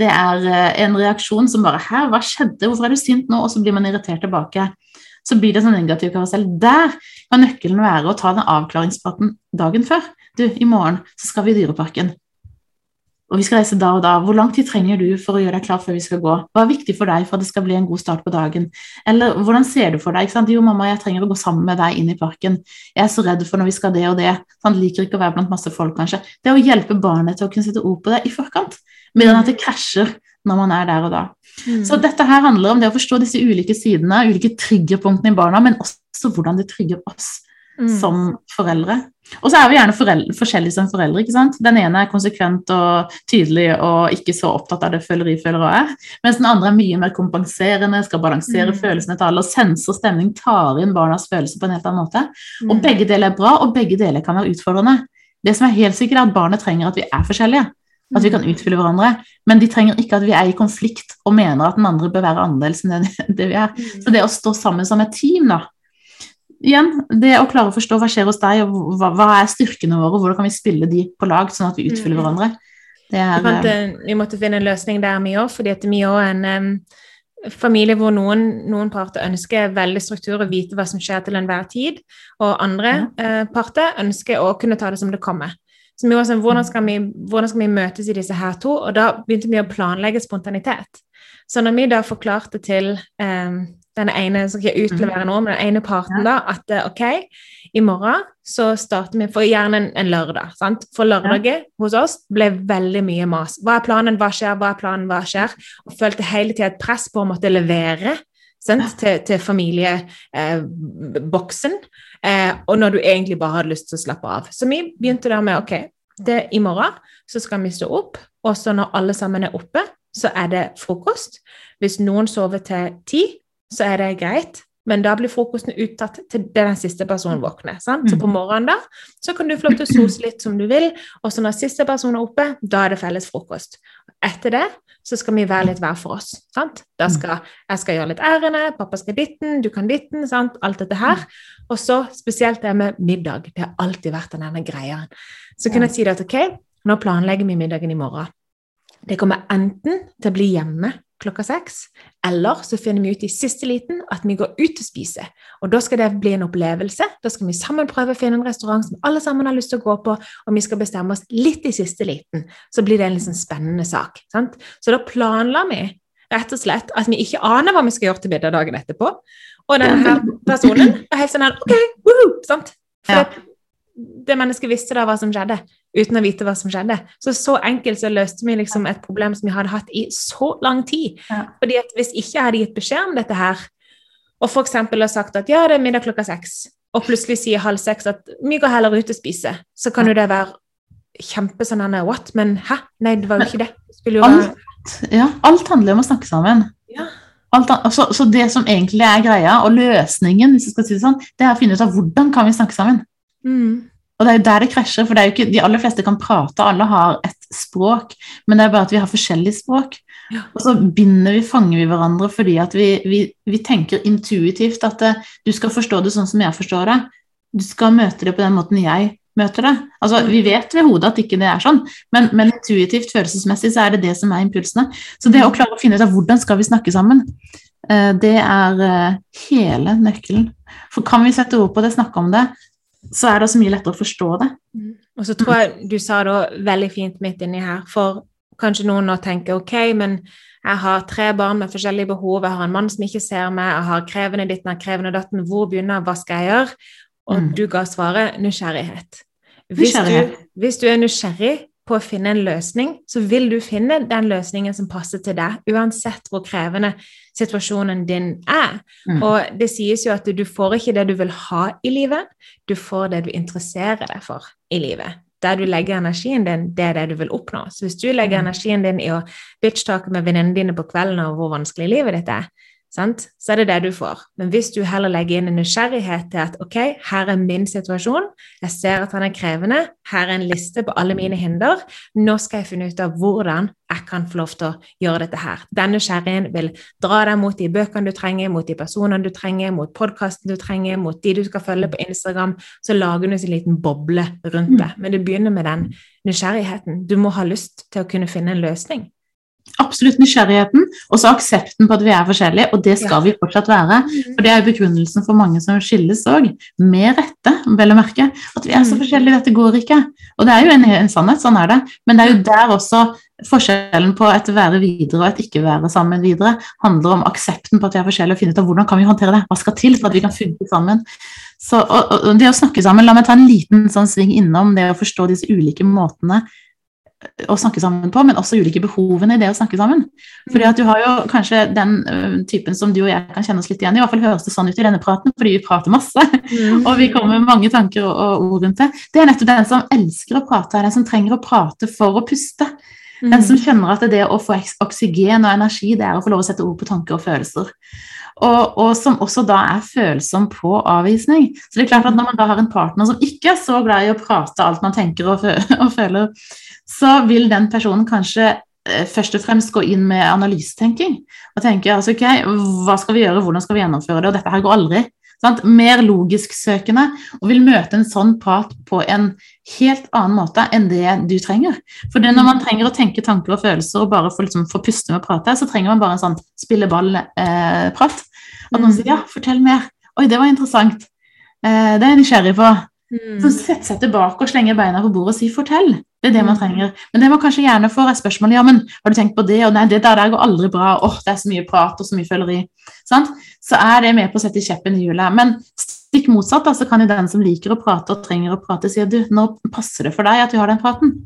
det er eh, en reaksjon som bare Hæ, hva skjedde? Hvorfor er du sint nå? Og så blir man irritert tilbake. Så blir det en sånn negativ karusell. Der kan nøkkelen være å ta den avklaringspraten dagen før. Du, i morgen så skal vi i Dyreparken. Og vi skal reise da og da. Hvor lang tid trenger du for å gjøre deg klar før vi skal gå? Hva er viktig for deg for at det skal bli en god start på dagen? Eller hvordan ser du for deg? Jo, mamma, jeg trenger å gå sammen med deg inn i parken. Jeg er så redd for når vi skal det og det. Han liker ikke å være blant masse folk, kanskje. Det å hjelpe barnet til å kunne sette ord på det i forkant, mer enn at det krasjer når man er der og da. Mm. Så dette her handler om det å forstå disse ulike sidene, ulike triggerpunktene i barna, men også hvordan det trigger oss Mm. som foreldre. Og så er vi gjerne foreldre, forskjellige som foreldre. ikke sant? Den ene er konsekvent og tydelig og ikke så opptatt av det føleri føler og er, mens den andre er mye mer kompenserende, skal balansere Mm. følelsene til alle, og senser stemning, tar inn barnas følelser på en helt annen måte. Og Mm. begge deler er bra, og begge deler kan være utfordrende. Det som er helt sikkert, er at barnet trenger at vi er forskjellige. At vi kan utfylle hverandre. Men de trenger ikke at vi er i konflikt og mener at den andre bør være annerledes enn det, det vi er. Så det å stå sammen som et team, da. Igjen, det å klare å forstå hva skjer hos deg, og hva, hva er styrkene våre, hvordan kan vi spille de på lag, sånn at vi utfyller hverandre. Det er, Vi, fant, eh, vi måtte finne en løsning der, vi òg, fordi at vi òg er en um, familie hvor noen, noen parter ønsker veldig struktur og vite hva som skjer til enhver tid, og andre eh, parter ønsker å kunne ta det som det kommer. Så vi var sånn, hvordan skal vi, hvordan skal vi møtes i disse her to? Og da begynte vi å planlegge spontanitet. Så når vi da forklarte til eh, den ene som skal utlevere nå, men den ene parten da, at eh, ok, i morgen så starter vi for gjerne en, en lørdag. sant? For lørdager hos oss ble veldig mye mas. Hva er planen, hva skjer, hva er planen, hva skjer? Og følte hele tida et press på å måtte levere sant? til, til familieboksen. Eh, og når du egentlig bare hadde lyst til å slappe av. Så vi begynte da med ok, det, i morgen så skal vi stå opp, og så når alle sammen er oppe, så er det frokost. Hvis noen sover til ti, så er det greit. Men da blir frokosten uttatt til den siste personen våkner. Sant? Så på morgenen da, så kan du få lov til å sose litt som du vil, og så når siste person er oppe, da er det felles frokost. Etter det så skal vi være litt hver for oss. Sant? Da skal, jeg skal gjøre litt ærende, pappa skal ditten, du kan ditten, sant? alt dette her. Og så spesielt det med middag. Det har alltid vært denne greia. Så kunne jeg si det at ok, nå planlegger vi middagen i morgen. Det kommer enten til å bli hjemme klokka seks, eller så finner vi ut i siste liten at vi går ut og spiser. Og da skal det bli en opplevelse. Da skal vi sammen prøve å finne en restaurant som alle sammen har lyst til å gå på, og vi skal bestemme oss litt i siste liten. Så blir det en sånn spennende sak. Sant? Så da planla vi rett og slett at vi ikke aner hva vi skal gjøre til middag dagen etterpå. Og denne personen er helt sånn her OK, woohoo! Sant? For Ja. Det, mennesket visste da hva som skjedde, uten å vite hva som skjedde. Så så enkelt så løste vi liksom et problem som vi hadde hatt i så lang tid. Ja. Fordi at hvis ikke jeg hadde gitt beskjed om dette her, og eksempel har sagt at ja, det er middag klokka seks, og plutselig sier halv seks at vi går heller ut og spiser, så kan jo det være kjempe sånn what? Men hæ? Nei, det var jo ikke det. Det jo være Ja, alt handler om å snakke sammen. Ja. Alt, an- så, så det som egentlig er greia, og løsningen, hvis jeg skal si det sånn, det er å finne ut av hvordan kan vi snakke sammen. Mm. Og det er jo der det krasjer, for det er jo ikke, de aller fleste kan prate, alle har et språk, men det er bare at vi har forskjellige språk. Ja. Og så binder vi, fanger vi hverandre fordi at vi, vi, vi tenker intuitivt at det, du skal forstå det sånn som jeg forstår det. Du skal møte det på den måten jeg møter det. Altså, Vi vet ved hodet at ikke det er sånn, men, men intuitivt, følelsesmessig, så er det det som er impulsene. Så det å klare å finne ut av hvordan skal vi snakke sammen, eh, det er eh, hele nøkkelen. For kan vi sette ord på det, snakke om det, så er det også mye lettere å forstå det. Og så tror jeg du sa det veldig fint midt inni her, for kanskje noen nå tenker ok, men jeg har tre barn med forskjellige behov, jeg har en mann som ikke ser meg, jeg har krevende ditten, har krevende datten, hvor begynner jeg, hva skal jeg gjøre? Og Mm. du ga svaret nysgjerrighet. Hvis du, Nysgjerrighet. hvis du er nysgjerrig på å finne en løsning, så vil du finne den løsningen som passer til deg, uansett hvor krevende situasjonen din er. Mm. Og det sies jo at du får ikke det du vil ha i livet, du får det du interesserer deg for i livet. Der du legger energien din, det er det du vil oppnå. Så hvis du legger Mm. energien din i å bitch-take med venninnene dine på kvelden og hvor vanskelig livet ditt er, sant? så er det det du får. Men hvis du heller legger inn en nysgjerrighet til at ok, her er min situasjon, jeg ser at han er krevende, her er en liste på alle mine hinder, nå skal jeg finne ut av hvordan jeg kan få lov til å gjøre dette her. Den nysgjerrigheten vil dra deg mot de bøkene du trenger, mot de personene du trenger, mot podkasten du trenger, mot de du skal følge på Instagram, så lager du en liten boble rundt det. Men det begynner med den nysgjerrigheten. Du må ha lyst til å kunne finne en løsning. Absolutt nysgjerrigheten, og så aksepten på at vi er forskjellige, og det skal vi fortsatt være. For det er jo begrunnelsen for mange som skilles òg, med rette, vel å merke. At vi er så forskjellige, dette går ikke. Og det er jo en, en sannhet, sånn er det. Men det er jo der også forskjellen på et være videre og et ikke være sammen videre handler om aksepten på at vi er forskjellige, og finne ut av hvordan kan vi håndtere det. Hva skal til for at vi kan funke sammen. Så, og, og det å snakke sammen, La meg ta en liten sånn sving innom det å forstå disse ulike måtene å snakke sammen på, men også ulike behovene i det å snakke sammen. Fordi at du har jo kanskje den ø, typen som du og jeg kan kjenne oss litt igjen i, i hvert fall høres det sånn ut i denne praten, fordi vi prater masse, og vi kommer med mange tanker og, og ord rundt det. Det er nettopp den som elsker å prate, er den som trenger å prate for å puste. Den som skjønner at det å få oksygen og energi, det er å få lov å sette ord på tanker og følelser. og, og, som også da er følsom på avvisning. Så det er klart at når man da har en partner som ikke er så glad i å prate alt man tenker og føler, så vil den personen kanskje eh, først og fremst gå inn med analysetenking og tenke altså, ok, hva skal vi gjøre, hvordan skal vi gjennomføre det, og dette her går aldri. Sant? Mer logisk søkende, og vil møte en sånn prat på en helt annen måte enn det du trenger. For det når man trenger å tenke tanker og følelser og bare få, liksom, få puste med å prate, så trenger man bare en sånn spilleball-prat. Eh, At noen sier 'ja, fortell mer'. 'Oi, det var interessant'. Eh, det er jeg nysgjerrig på. Mm. Så sette seg tilbake og slenge beina på bordet og si 'fortell'. Det er det man mm. trenger. Men det man kanskje gjerne får, er spørsmålet ja, men har du tenkt på det, og nei, det der, der går aldri bra, åh, det er så mye prat og så mye føleri. Sant? Så er det med på å sette kjeppen i hjulet. Men stikk motsatt, så kan jo den som liker å prate og trenger å prate, si at du, nå passer det for deg at du har den praten.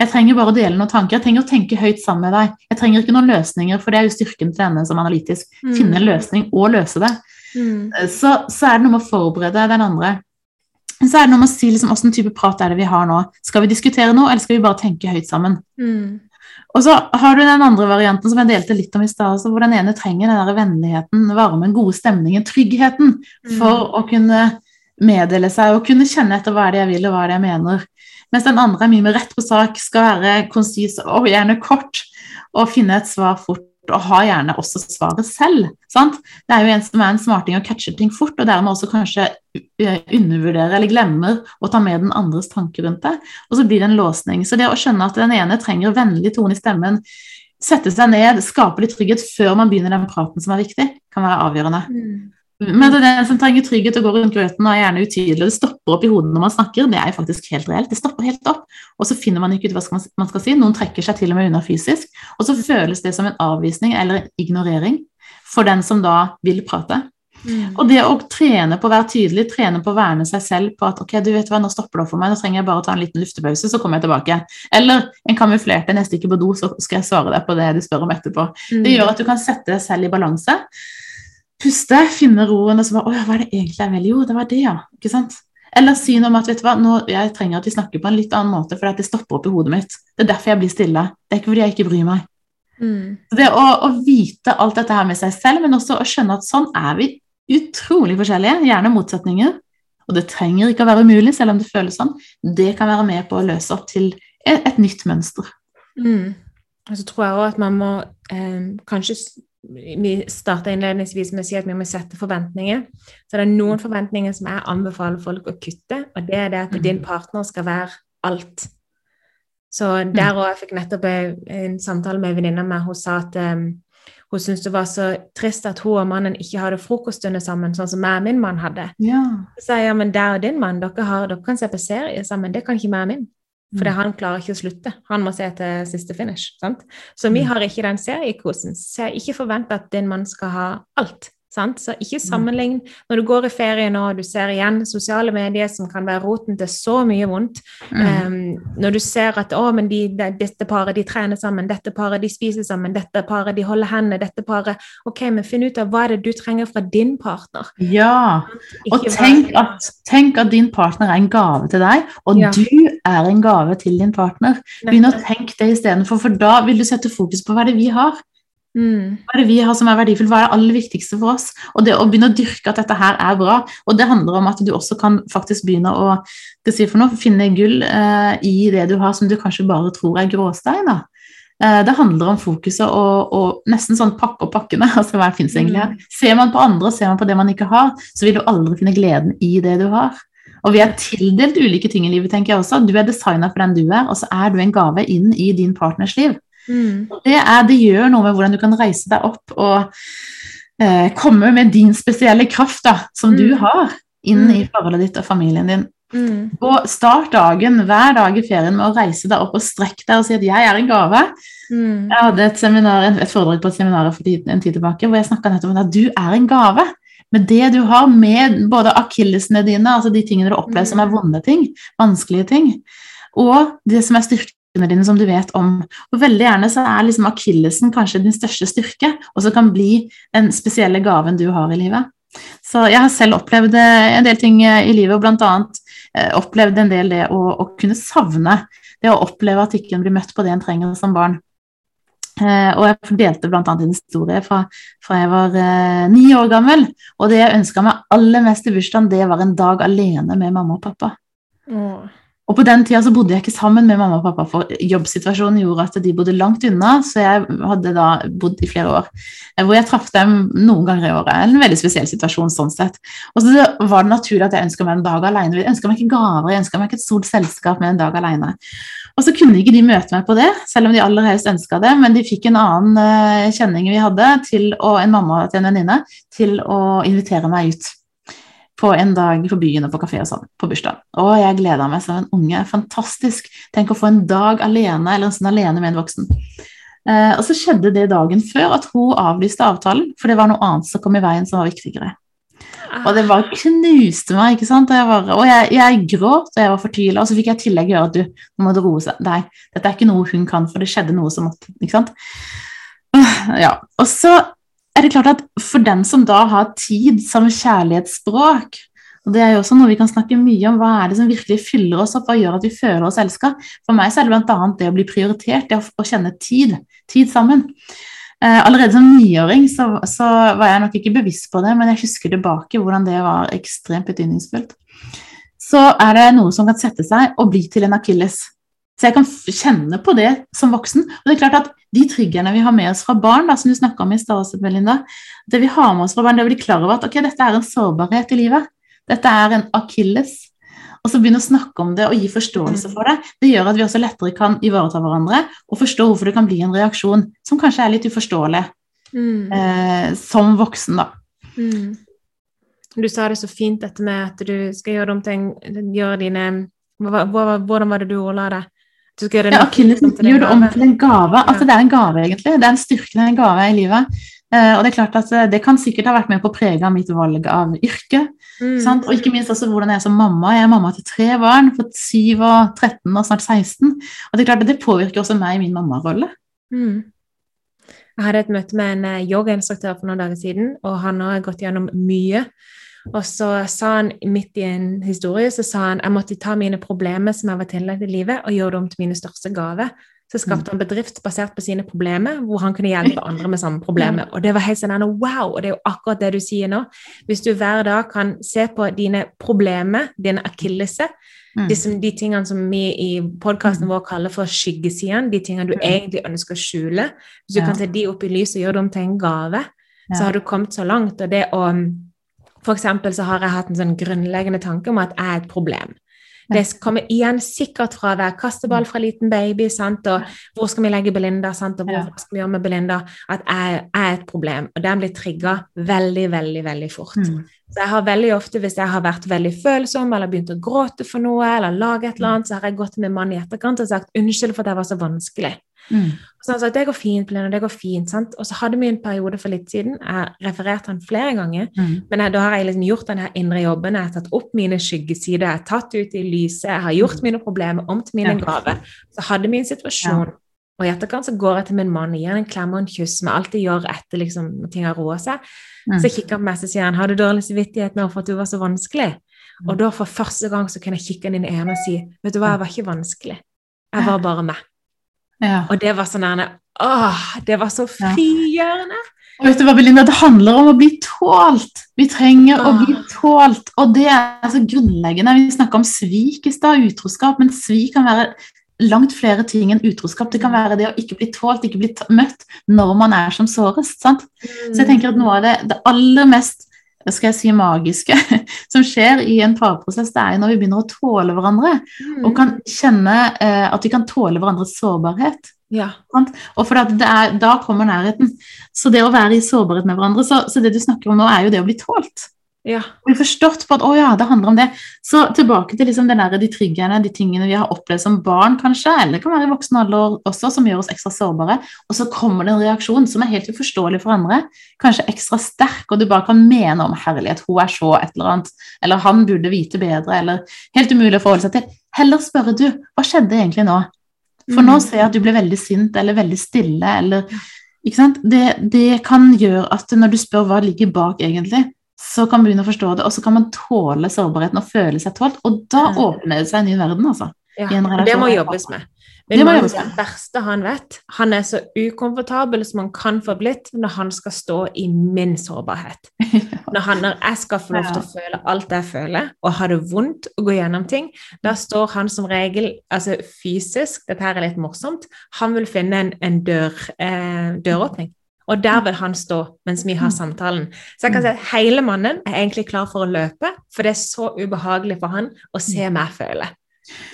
Jeg trenger bare å dele noen tanker. Jeg trenger å tenke høyt sammen med deg. Jeg trenger ikke noen løsninger, for det er jo styrken til denne som analytisk. Mm. Finne en løsning og løse det. Mm. Så, så er det noe med å forberede den andre. Så er det noe med å si liksom, hvilken type prat er det vi har nå. Skal vi diskutere noe, eller skal vi bare tenke høyt sammen? Mm. Og så har du den andre varianten som jeg delte litt om i stad, hvor den ene trenger den der vennligheten, varmen, gode stemningen, tryggheten mm. for å kunne meddele seg og kunne kjenne etter hva er det jeg vil og hva er det jeg mener. Mens den andre er mye mer rett på sak, skal være konsis og gjerne kort og finne et svar fort og har gjerne også svaret selv. Sant? Det er jo en som er en smarting og catcher ting fort, og dermed også kanskje eh, undervurderer eller glemmer å ta med den andres tanker rundt det. Og så blir det en låsning. Så det å skjønne at den ene trenger vennlig tone i stemmen, sette seg ned, skape litt trygghet før man begynner den praten som er viktig, kan være avgjørende. Mm. Men det er den som trenger trygghet og går rundt grøten og er gjerne utydelig, og det stopper opp i hodet når man snakker, det er jo faktisk helt reelt. Det stopper helt opp, og så finner man ikke ut hva man skal si. Noen trekker seg til og med unna fysisk, og så føles det som en avvisning eller en ignorering for den som da vil prate. Mm. Og det å trene på å være tydelig, trene på å verne seg selv på at ok, du vet hva, nå stopper det opp for meg, nå trenger jeg bare å ta en liten luftepause, så kommer jeg tilbake. Eller en kamuflerte, nesten ikke på do, så skal jeg svare deg på det du spør om etterpå. Mm. Det gjør at du kan sette deg selv i balanse puste, finne roen og så bare Å hva er det egentlig jeg vil? Jo, det var det, ja. Ikke sant? Eller si noe om at vet du hva, nå, jeg trenger at vi snakker på en litt annen måte, for det stopper opp i hodet mitt. Det er derfor jeg blir stille. Det er ikke fordi jeg ikke bryr meg. Mm. Det å, å, vite alt dette her med seg selv, men også å skjønne at sånn er vi utrolig forskjellige, gjerne motsetninger. Og det trenger ikke å være umulig, selv om det føles sånn. Det kan være med på å løse opp til et, et nytt mønster. Mm. Og så tror jeg òg at man må eh, kanskje vi starta innledningsvis med å si at vi må sette forventninger. Så det er noen forventninger som jeg anbefaler folk å kutte, og det er det at din partner skal være alt. Så der òg fikk nettopp en samtale med en venninne av meg. Hun sa at um, hun syntes det var så trist at hun og mannen ikke hadde frokoststunder sammen, sånn som jeg og min mann hadde. Ja. Så sa jeg ja, men der og din mann, dere, har, dere kan se på serie sammen. Det kan ikke meg og min. For mm. han klarer ikke å slutte. Han må se til siste finish. Sant? Så vi mm. har ikke den seriekosen. Så jeg ikke forvent at din mann skal ha alt. Sant? Så ikke sammenlign. Når du går i ferie nå og du ser igjen sosiale medier som kan være roten til så mye vondt mm. um, Når du ser at å, men de, de, dette paret de trener sammen, dette paret de spiser sammen, dette paret de holder hendene, dette paret Ok, men finn ut av hva er det du trenger fra din partner. Ja, og tenk at, tenk at, din partner er en gave til deg, og ja. du er en gave til din partner. Begynn å tenke det istedenfor, for da vil du sette fokus på hva det er vi har. Mm. Hva er det vi har som er verdifullt? Hva er det aller viktigste for oss? Og det å begynne å dyrke at dette her er bra. Og det handler om at du også kan faktisk begynne å si noe, finne gull eh, i det du har som du kanskje bare tror er gråstein. da. det handler om fokuset og, og, nesten sånn pakke og pakkene. altså hva finnes egentlig her. Mm. Ser man på andre, ser man på det man ikke har, så vil du aldri finne gleden i det du har. Og vi er tildelt ulike ting i livet, tenker jeg også. Du er designa for den du er, og så er du en gave inn i din partners liv. Mm. Det, er, det, gjør noe med hvordan du kan reise deg opp og eh, komme med din spesielle kraft da, som mm. du har, inn i mm. forholdet ditt og familien din. Mm. Og start dagen hver dag i ferien med å reise deg opp og strekke deg og si at 'jeg er en gave'. Mm. Jeg hadde et, seminar, et foredrag på et seminar for en tid tilbake hvor jeg snakka nettopp om at du er en gave. Med det du har, med både akillesene dine, altså de tingene du opplever som er mm. vonde ting, vanskelige ting, og det som er styrke dine som du vet om. Og veldig gjerne så er liksom akillesen kanskje din største styrke, og som kan bli den spesielle gaven du har i livet. Så jeg har selv opplevd eh, en del ting eh, i livet, og bl.a. Eh, opplevd en del det å, å, kunne savne. Det å oppleve at ikke en blir møtt på det en trenger som barn. Eh, og jeg delte bl.a. en historie fra, fra jeg var eh, ni år gammel. Og det jeg ønska meg aller mest i bursdagen, det var en dag alene med mamma og pappa. Åh. Og på den tida så bodde jeg ikke sammen med mamma og pappa, for jobbsituasjonen gjorde at de bodde langt unna, så jeg hadde da bodd i flere år. eh, Hvor jeg traff dem noen ganger i året. En veldig spesiell situasjon sånn sett. Og så var det naturlig at jeg ønska meg en dag alene. Jeg ønska meg ikke gaver, jeg ønska meg ikke et stort selskap med en dag alene. Og så kunne ikke de møte meg på det, selv om de aller helst ønska det, men de fikk en annen eh, kjenning vi hadde, til å, en mamma til en venninne, til å invitere meg ut på en dag på byen og på kafé og sånn, på bursdag. Og jeg gleda meg som en unge. Fantastisk. Tenk å få en dag alene, eller en sånn alene med en voksen. Eh, og så skjedde det dagen før at hun avlyste avtalen, for det var noe annet som kom i veien som var viktigere. Og det bare knuste meg, ikke sant. Og jeg, bare, og jeg, jeg gråt, og jeg var fortvila. Og så fikk jeg i tillegg høre at du, nå må du roe seg. Nei, dette er ikke noe hun kan, for det skjedde noe som måtte Ikke sant. Ja. Og så er det klart at for den som da har tid som kjærlighetsspråk, og det er jo også noe vi kan snakke mye om, hva er det som virkelig fyller oss opp, hva gjør at vi føler oss elska? For meg så er det bl.a. det å bli prioritert, det å, kjenne tid, tid sammen. Eh, allerede som niåring så, så var jeg nok ikke bevisst på det, men jeg husker tilbake hvordan det var ekstremt betydningsfullt. Så er det noe som kan sette seg og bli til en akilles. Så jeg kan kjenne på det som voksen. Og det er klart at de triggerne vi har med oss fra barn, da, som du snakka om i stad, Belinda, det vi har med oss fra barn, det å bli klar over at ok, dette er en sårbarhet i livet. Dette er en akilles. Og så begynne å snakke om det og gi forståelse for det. Det gjør at vi også lettere kan ivareta hverandre og forstå hvorfor det kan bli en reaksjon som kanskje er litt uforståelig Mm. eh, som voksen, da. Mm. Du sa det så fint, dette med at du skal gjøre ting, Gjøre dine Hvordan var det du ordla det? Ja, en gjør det om til en gave. Altså, det er en gave, egentlig. Det er en styrke, en gave i livet. Uh, og det er klart at eh, det kan sikkert ha vært med på å prege mitt valg av yrke. Mm. Sant? Og ikke minst også hvordan jeg er som mamma. Jeg er mamma til tre barn, på 7 og 13 og snart 16. Og det er klart at det påvirker også meg i min mammarolle. Mm. Jeg hadde et møte med en eh, yogainstruktør for noen dager siden, og han har gått gjennom mye. Og så sa han midt i en historie så sa han jeg måtte ta mine problemer som jeg var tillagt i livet, og gjøre det om til mine største gaver. Så skapte han bedrift basert på sine problemer, hvor han kunne hjelpe andre med samme problemer. Og det var helt sånn wow, og det er jo akkurat det du sier nå. Hvis du hver dag kan se på dine problemer, dine akilleser, Mm. de, de tingene som vi i podkasten vår kaller for skyggesidene, de tingene du egentlig ønsker å skjule. Hvis du Ja. kan ta de opp i lyset og gjøre dem til en gave, så har du kommet så langt. Og det å For eksempel så har jeg hatt en sånn grunnleggende tanke om at jeg er et problem. Det kommer igjen sikkert fra å være kasteball fra liten baby, sant? og hvor skal vi legge Belinda, sant? og hvor skal vi gjøre med Belinda, at jeg, jeg er et problem. Og den blir trigga veldig, veldig, veldig fort. Mm. Så jeg har veldig ofte, hvis jeg har vært veldig følsom eller begynt å gråte for noe, eller lage et eller annet, så har jeg gått til min mann i etterkant og sagt unnskyld for at jeg var så vanskelig. Mm. Så han sa at det går fint, Plena, det går fint. sant? Og så hadde vi en periode for litt siden, jeg refererte han flere ganger, Mm. men jeg, da har jeg liksom gjort her indre jobben, jeg har tatt opp mine skyggesider, jeg har tatt ut i lyset, jeg har gjort mine problemer om til mine Ja. gaver. Så hadde vi en situasjon, og i etterkant så går jeg til min mann og gir han en klem og en kyss, som jeg alltid gjør etter liksom, når ting har roa seg. Mm. Så kikker han på meg og sier han, har du dårlig samvittighet nå for at du var så vanskelig? Mm. Og da for første gang så kunne jeg kikke han inn i øynene og si, vet du hva, jeg var ikke vanskelig. Jeg var bare meg. Ja. Og det var sånn der, åh, det var så frigjørende. Og vet du hva, Belinda, det handler om å bli tålt. Vi trenger å bli tålt, og det er så grunnleggende. Vi snakka om svik i stad, utroskap, men svik kan være langt flere ting enn utroskap. Det kan være det å ikke bli tålt, ikke bli møtt når man er som sårest. sant? Så jeg tenker at noe av det, det aller mest skal jeg si, magiske som skjer i en parprosess, det er jo når vi begynner å tåle hverandre, Mm. og kan kjenne eh, at vi kan tåle hverandres sårbarhet. Ja. Og for det er, da kommer nærheten. Så det å være i sårbarhet med hverandre, så, så det du snakker om nå, er jo det å bli tålt. Ja. Bli forstått på at å ja, det handler om det. Så tilbake til liksom der, de triggerne, de tingene vi har opplevd som barn, kanskje, eller det kan være i voksen alder også, som gjør oss ekstra sårbare. Og så kommer det en reaksjon som er helt uforståelig for andre, kanskje ekstra sterk, og du bare kan mene om herlighet, hun er så et eller annet, eller han burde vite bedre, eller helt umulig å forholde seg til. Heller spørre du, hva skjedde egentlig nå? For nå Mm. ser jeg at du ble veldig sint eller veldig stille. Eller? Det, det kan gjøre at når du spør hva ligger bak egentlig, så kan man begynne å forstå det, og så kan man tåle sårbarheten og føle seg tålt. Og da Mm. åpner det seg en ny verden, altså. Ja, og det må jobbes med. Min Det mann jeg det verste han vet, han er så ukomfortabel som han kan få blitt når han skal stå i min sårbarhet. Når, han, når jeg skal få lov til å føle alt jeg føler, og ha det vondt å gå gjennom ting, da står han som regel altså fysisk Dette her er litt morsomt. Han vil finne en, en dør, eh, døråpning. Og der vil han stå mens vi har samtalen. Så jeg kan si at hele mannen er egentlig klar for å løpe, for det er så ubehagelig for han å se meg føle.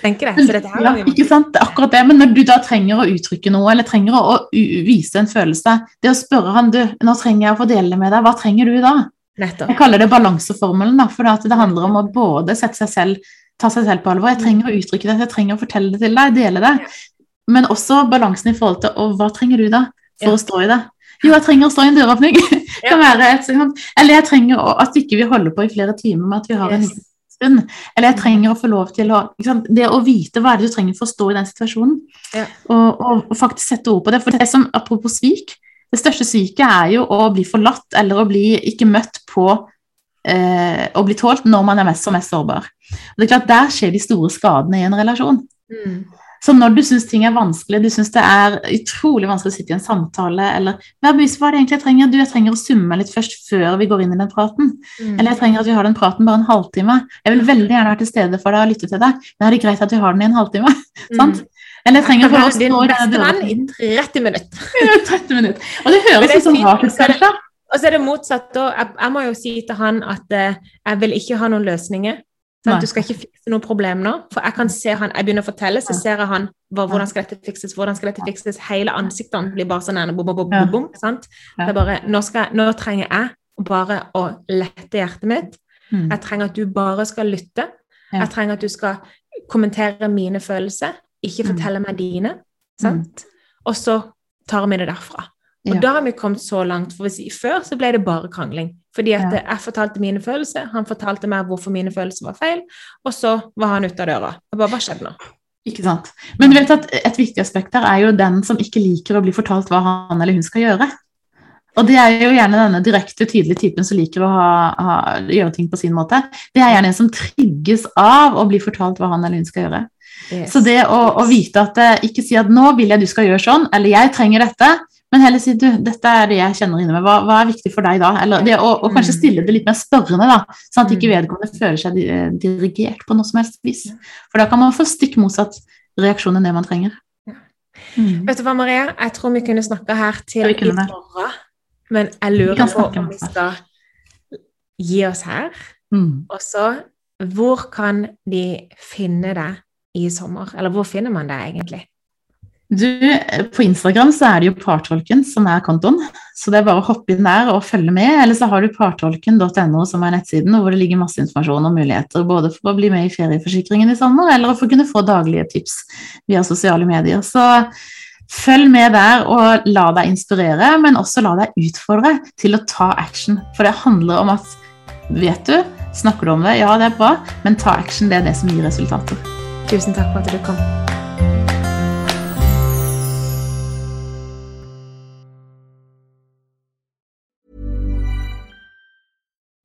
Tenker det. Så dette her Ja, ikke sant? Akkurat det. Men når du da trenger å uttrykke noe, eller trenger å, vise en følelse Det å spørre han, du, nå trenger jeg å få dele med deg, hva trenger du da? nettopp. Jeg kaller det balanseformelen, da, for det handler om å både sette seg selv, ta seg selv på alvor. Jeg trenger å uttrykke det, jeg trenger å fortelle det til deg, dele det. Men også balansen i forhold til og hva trenger du da for Ja. å stå i det? Jo, jeg trenger å stå i en døråpning. kan være et, eller jeg trenger at at ikke vi holder på i flere timer med at vi har en Yes. stund. Eller jeg trenger å få lov til å? Det å vite hva er det du trenger for å stå i den situasjonen, Ja. og, og, og faktisk sette ord på det. For det som, apropos svik, det største sviket er jo å bli forlatt eller å bli ikke møtt på eh, å bli tålt når man er mest og mest sårbar. Og det er klart, Der skjer de store skadene i en relasjon. Mm. Så når du syns ting er vanskelig, du syns det er utrolig vanskelig å sitte i en samtale, eller vær bevisst hva det egentlig jeg trenger. Du, jeg trenger å summe litt først før vi går inn i den praten. Mm. Eller jeg trenger at vi har den praten bare en halvtime. Jeg vil veldig gjerne være til stede for deg og lytte til deg, men er det greit at vi har den i en halvtime? sant? Eller jeg trenger din å stå i denne venn i 30 minutter. i 30 minutter. Og det høres det som rart ut, er kanskje. Og så er det motsatt. Jeg, jeg må jo si til han at eh, jeg vil ikke ha noen løsninger. Sant? Du skal ikke fikse noe problem nå. For jeg kan se han, jeg begynner å fortelle, så ser jeg han hvordan skal dette fikses, hvordan skal dette fikses. Hele ansiktet hans blir bare sånn bom, bom, bom, bom, bom, sant? Det er bare, nå, skal, nå trenger jeg bare å lette hjertet mitt. Mm. Jeg trenger at du bare skal lytte. Jeg trenger at du skal kommentere mine følelser, ikke Mm. fortelle meg dine. Sant? Og så tar vi det derfra. Og da har vi kommet så langt. For hvis, Før så ble det bare krangling. Fordi at jeg fortalte mine følelser, han fortalte meg hvorfor mine følelser var feil, og så var han ute av døra. Jeg bare, hva skjedde nå? Ikke sant? Men du vet at et viktig aspekt her er jo den som ikke liker å bli fortalt hva han eller hun skal gjøre. Og det er jo gjerne denne direkte, tydelige typen som liker å ha, ha, gjøre ting på sin måte. Det er gjerne en som trigges av å bli fortalt hva han eller hun skal gjøre. Yes. Så det å, å vite at eh, ikke si at 'nå vil jeg du skal gjøre sånn', eller 'jeg trenger dette', men heller si du, 'dette er det jeg kjenner inne med, hva, hva er viktig for deg da? Eller det og, og, kanskje Mm. stille det litt mer spørrende, da, sånn at ikke Mm. vedkommende føler seg eh, dirigert på noe som helst vis. For da kan man få stikk motsatt reaksjon enn det man trenger. Ja. Mm. Vet du hva, Maria? Jeg tror vi kunne snakka her til i morgen. Men jeg lurer på om vi skal gi oss her. Mm. Og så, hvor kan de finne deg i sommer? Eller hvor finner man deg egentlig? Du, på Instagram så er det jo Partolken som er kontoen, så det er bare å hoppe inn der og følge med. Eller så har du partolken.no som er nettsiden, hvor det ligger masse informasjon og muligheter både for å bli med i ferieforsikringen i sommer, eller for å kunne få daglige tips via sosiale medier. Så følg med der og la deg inspirere, men også la deg utfordre til å ta action. For det handler om at vet du, snakker du om det, ja det er bra, men ta action, det er det som gir resultater. Tusen takk for at du kom.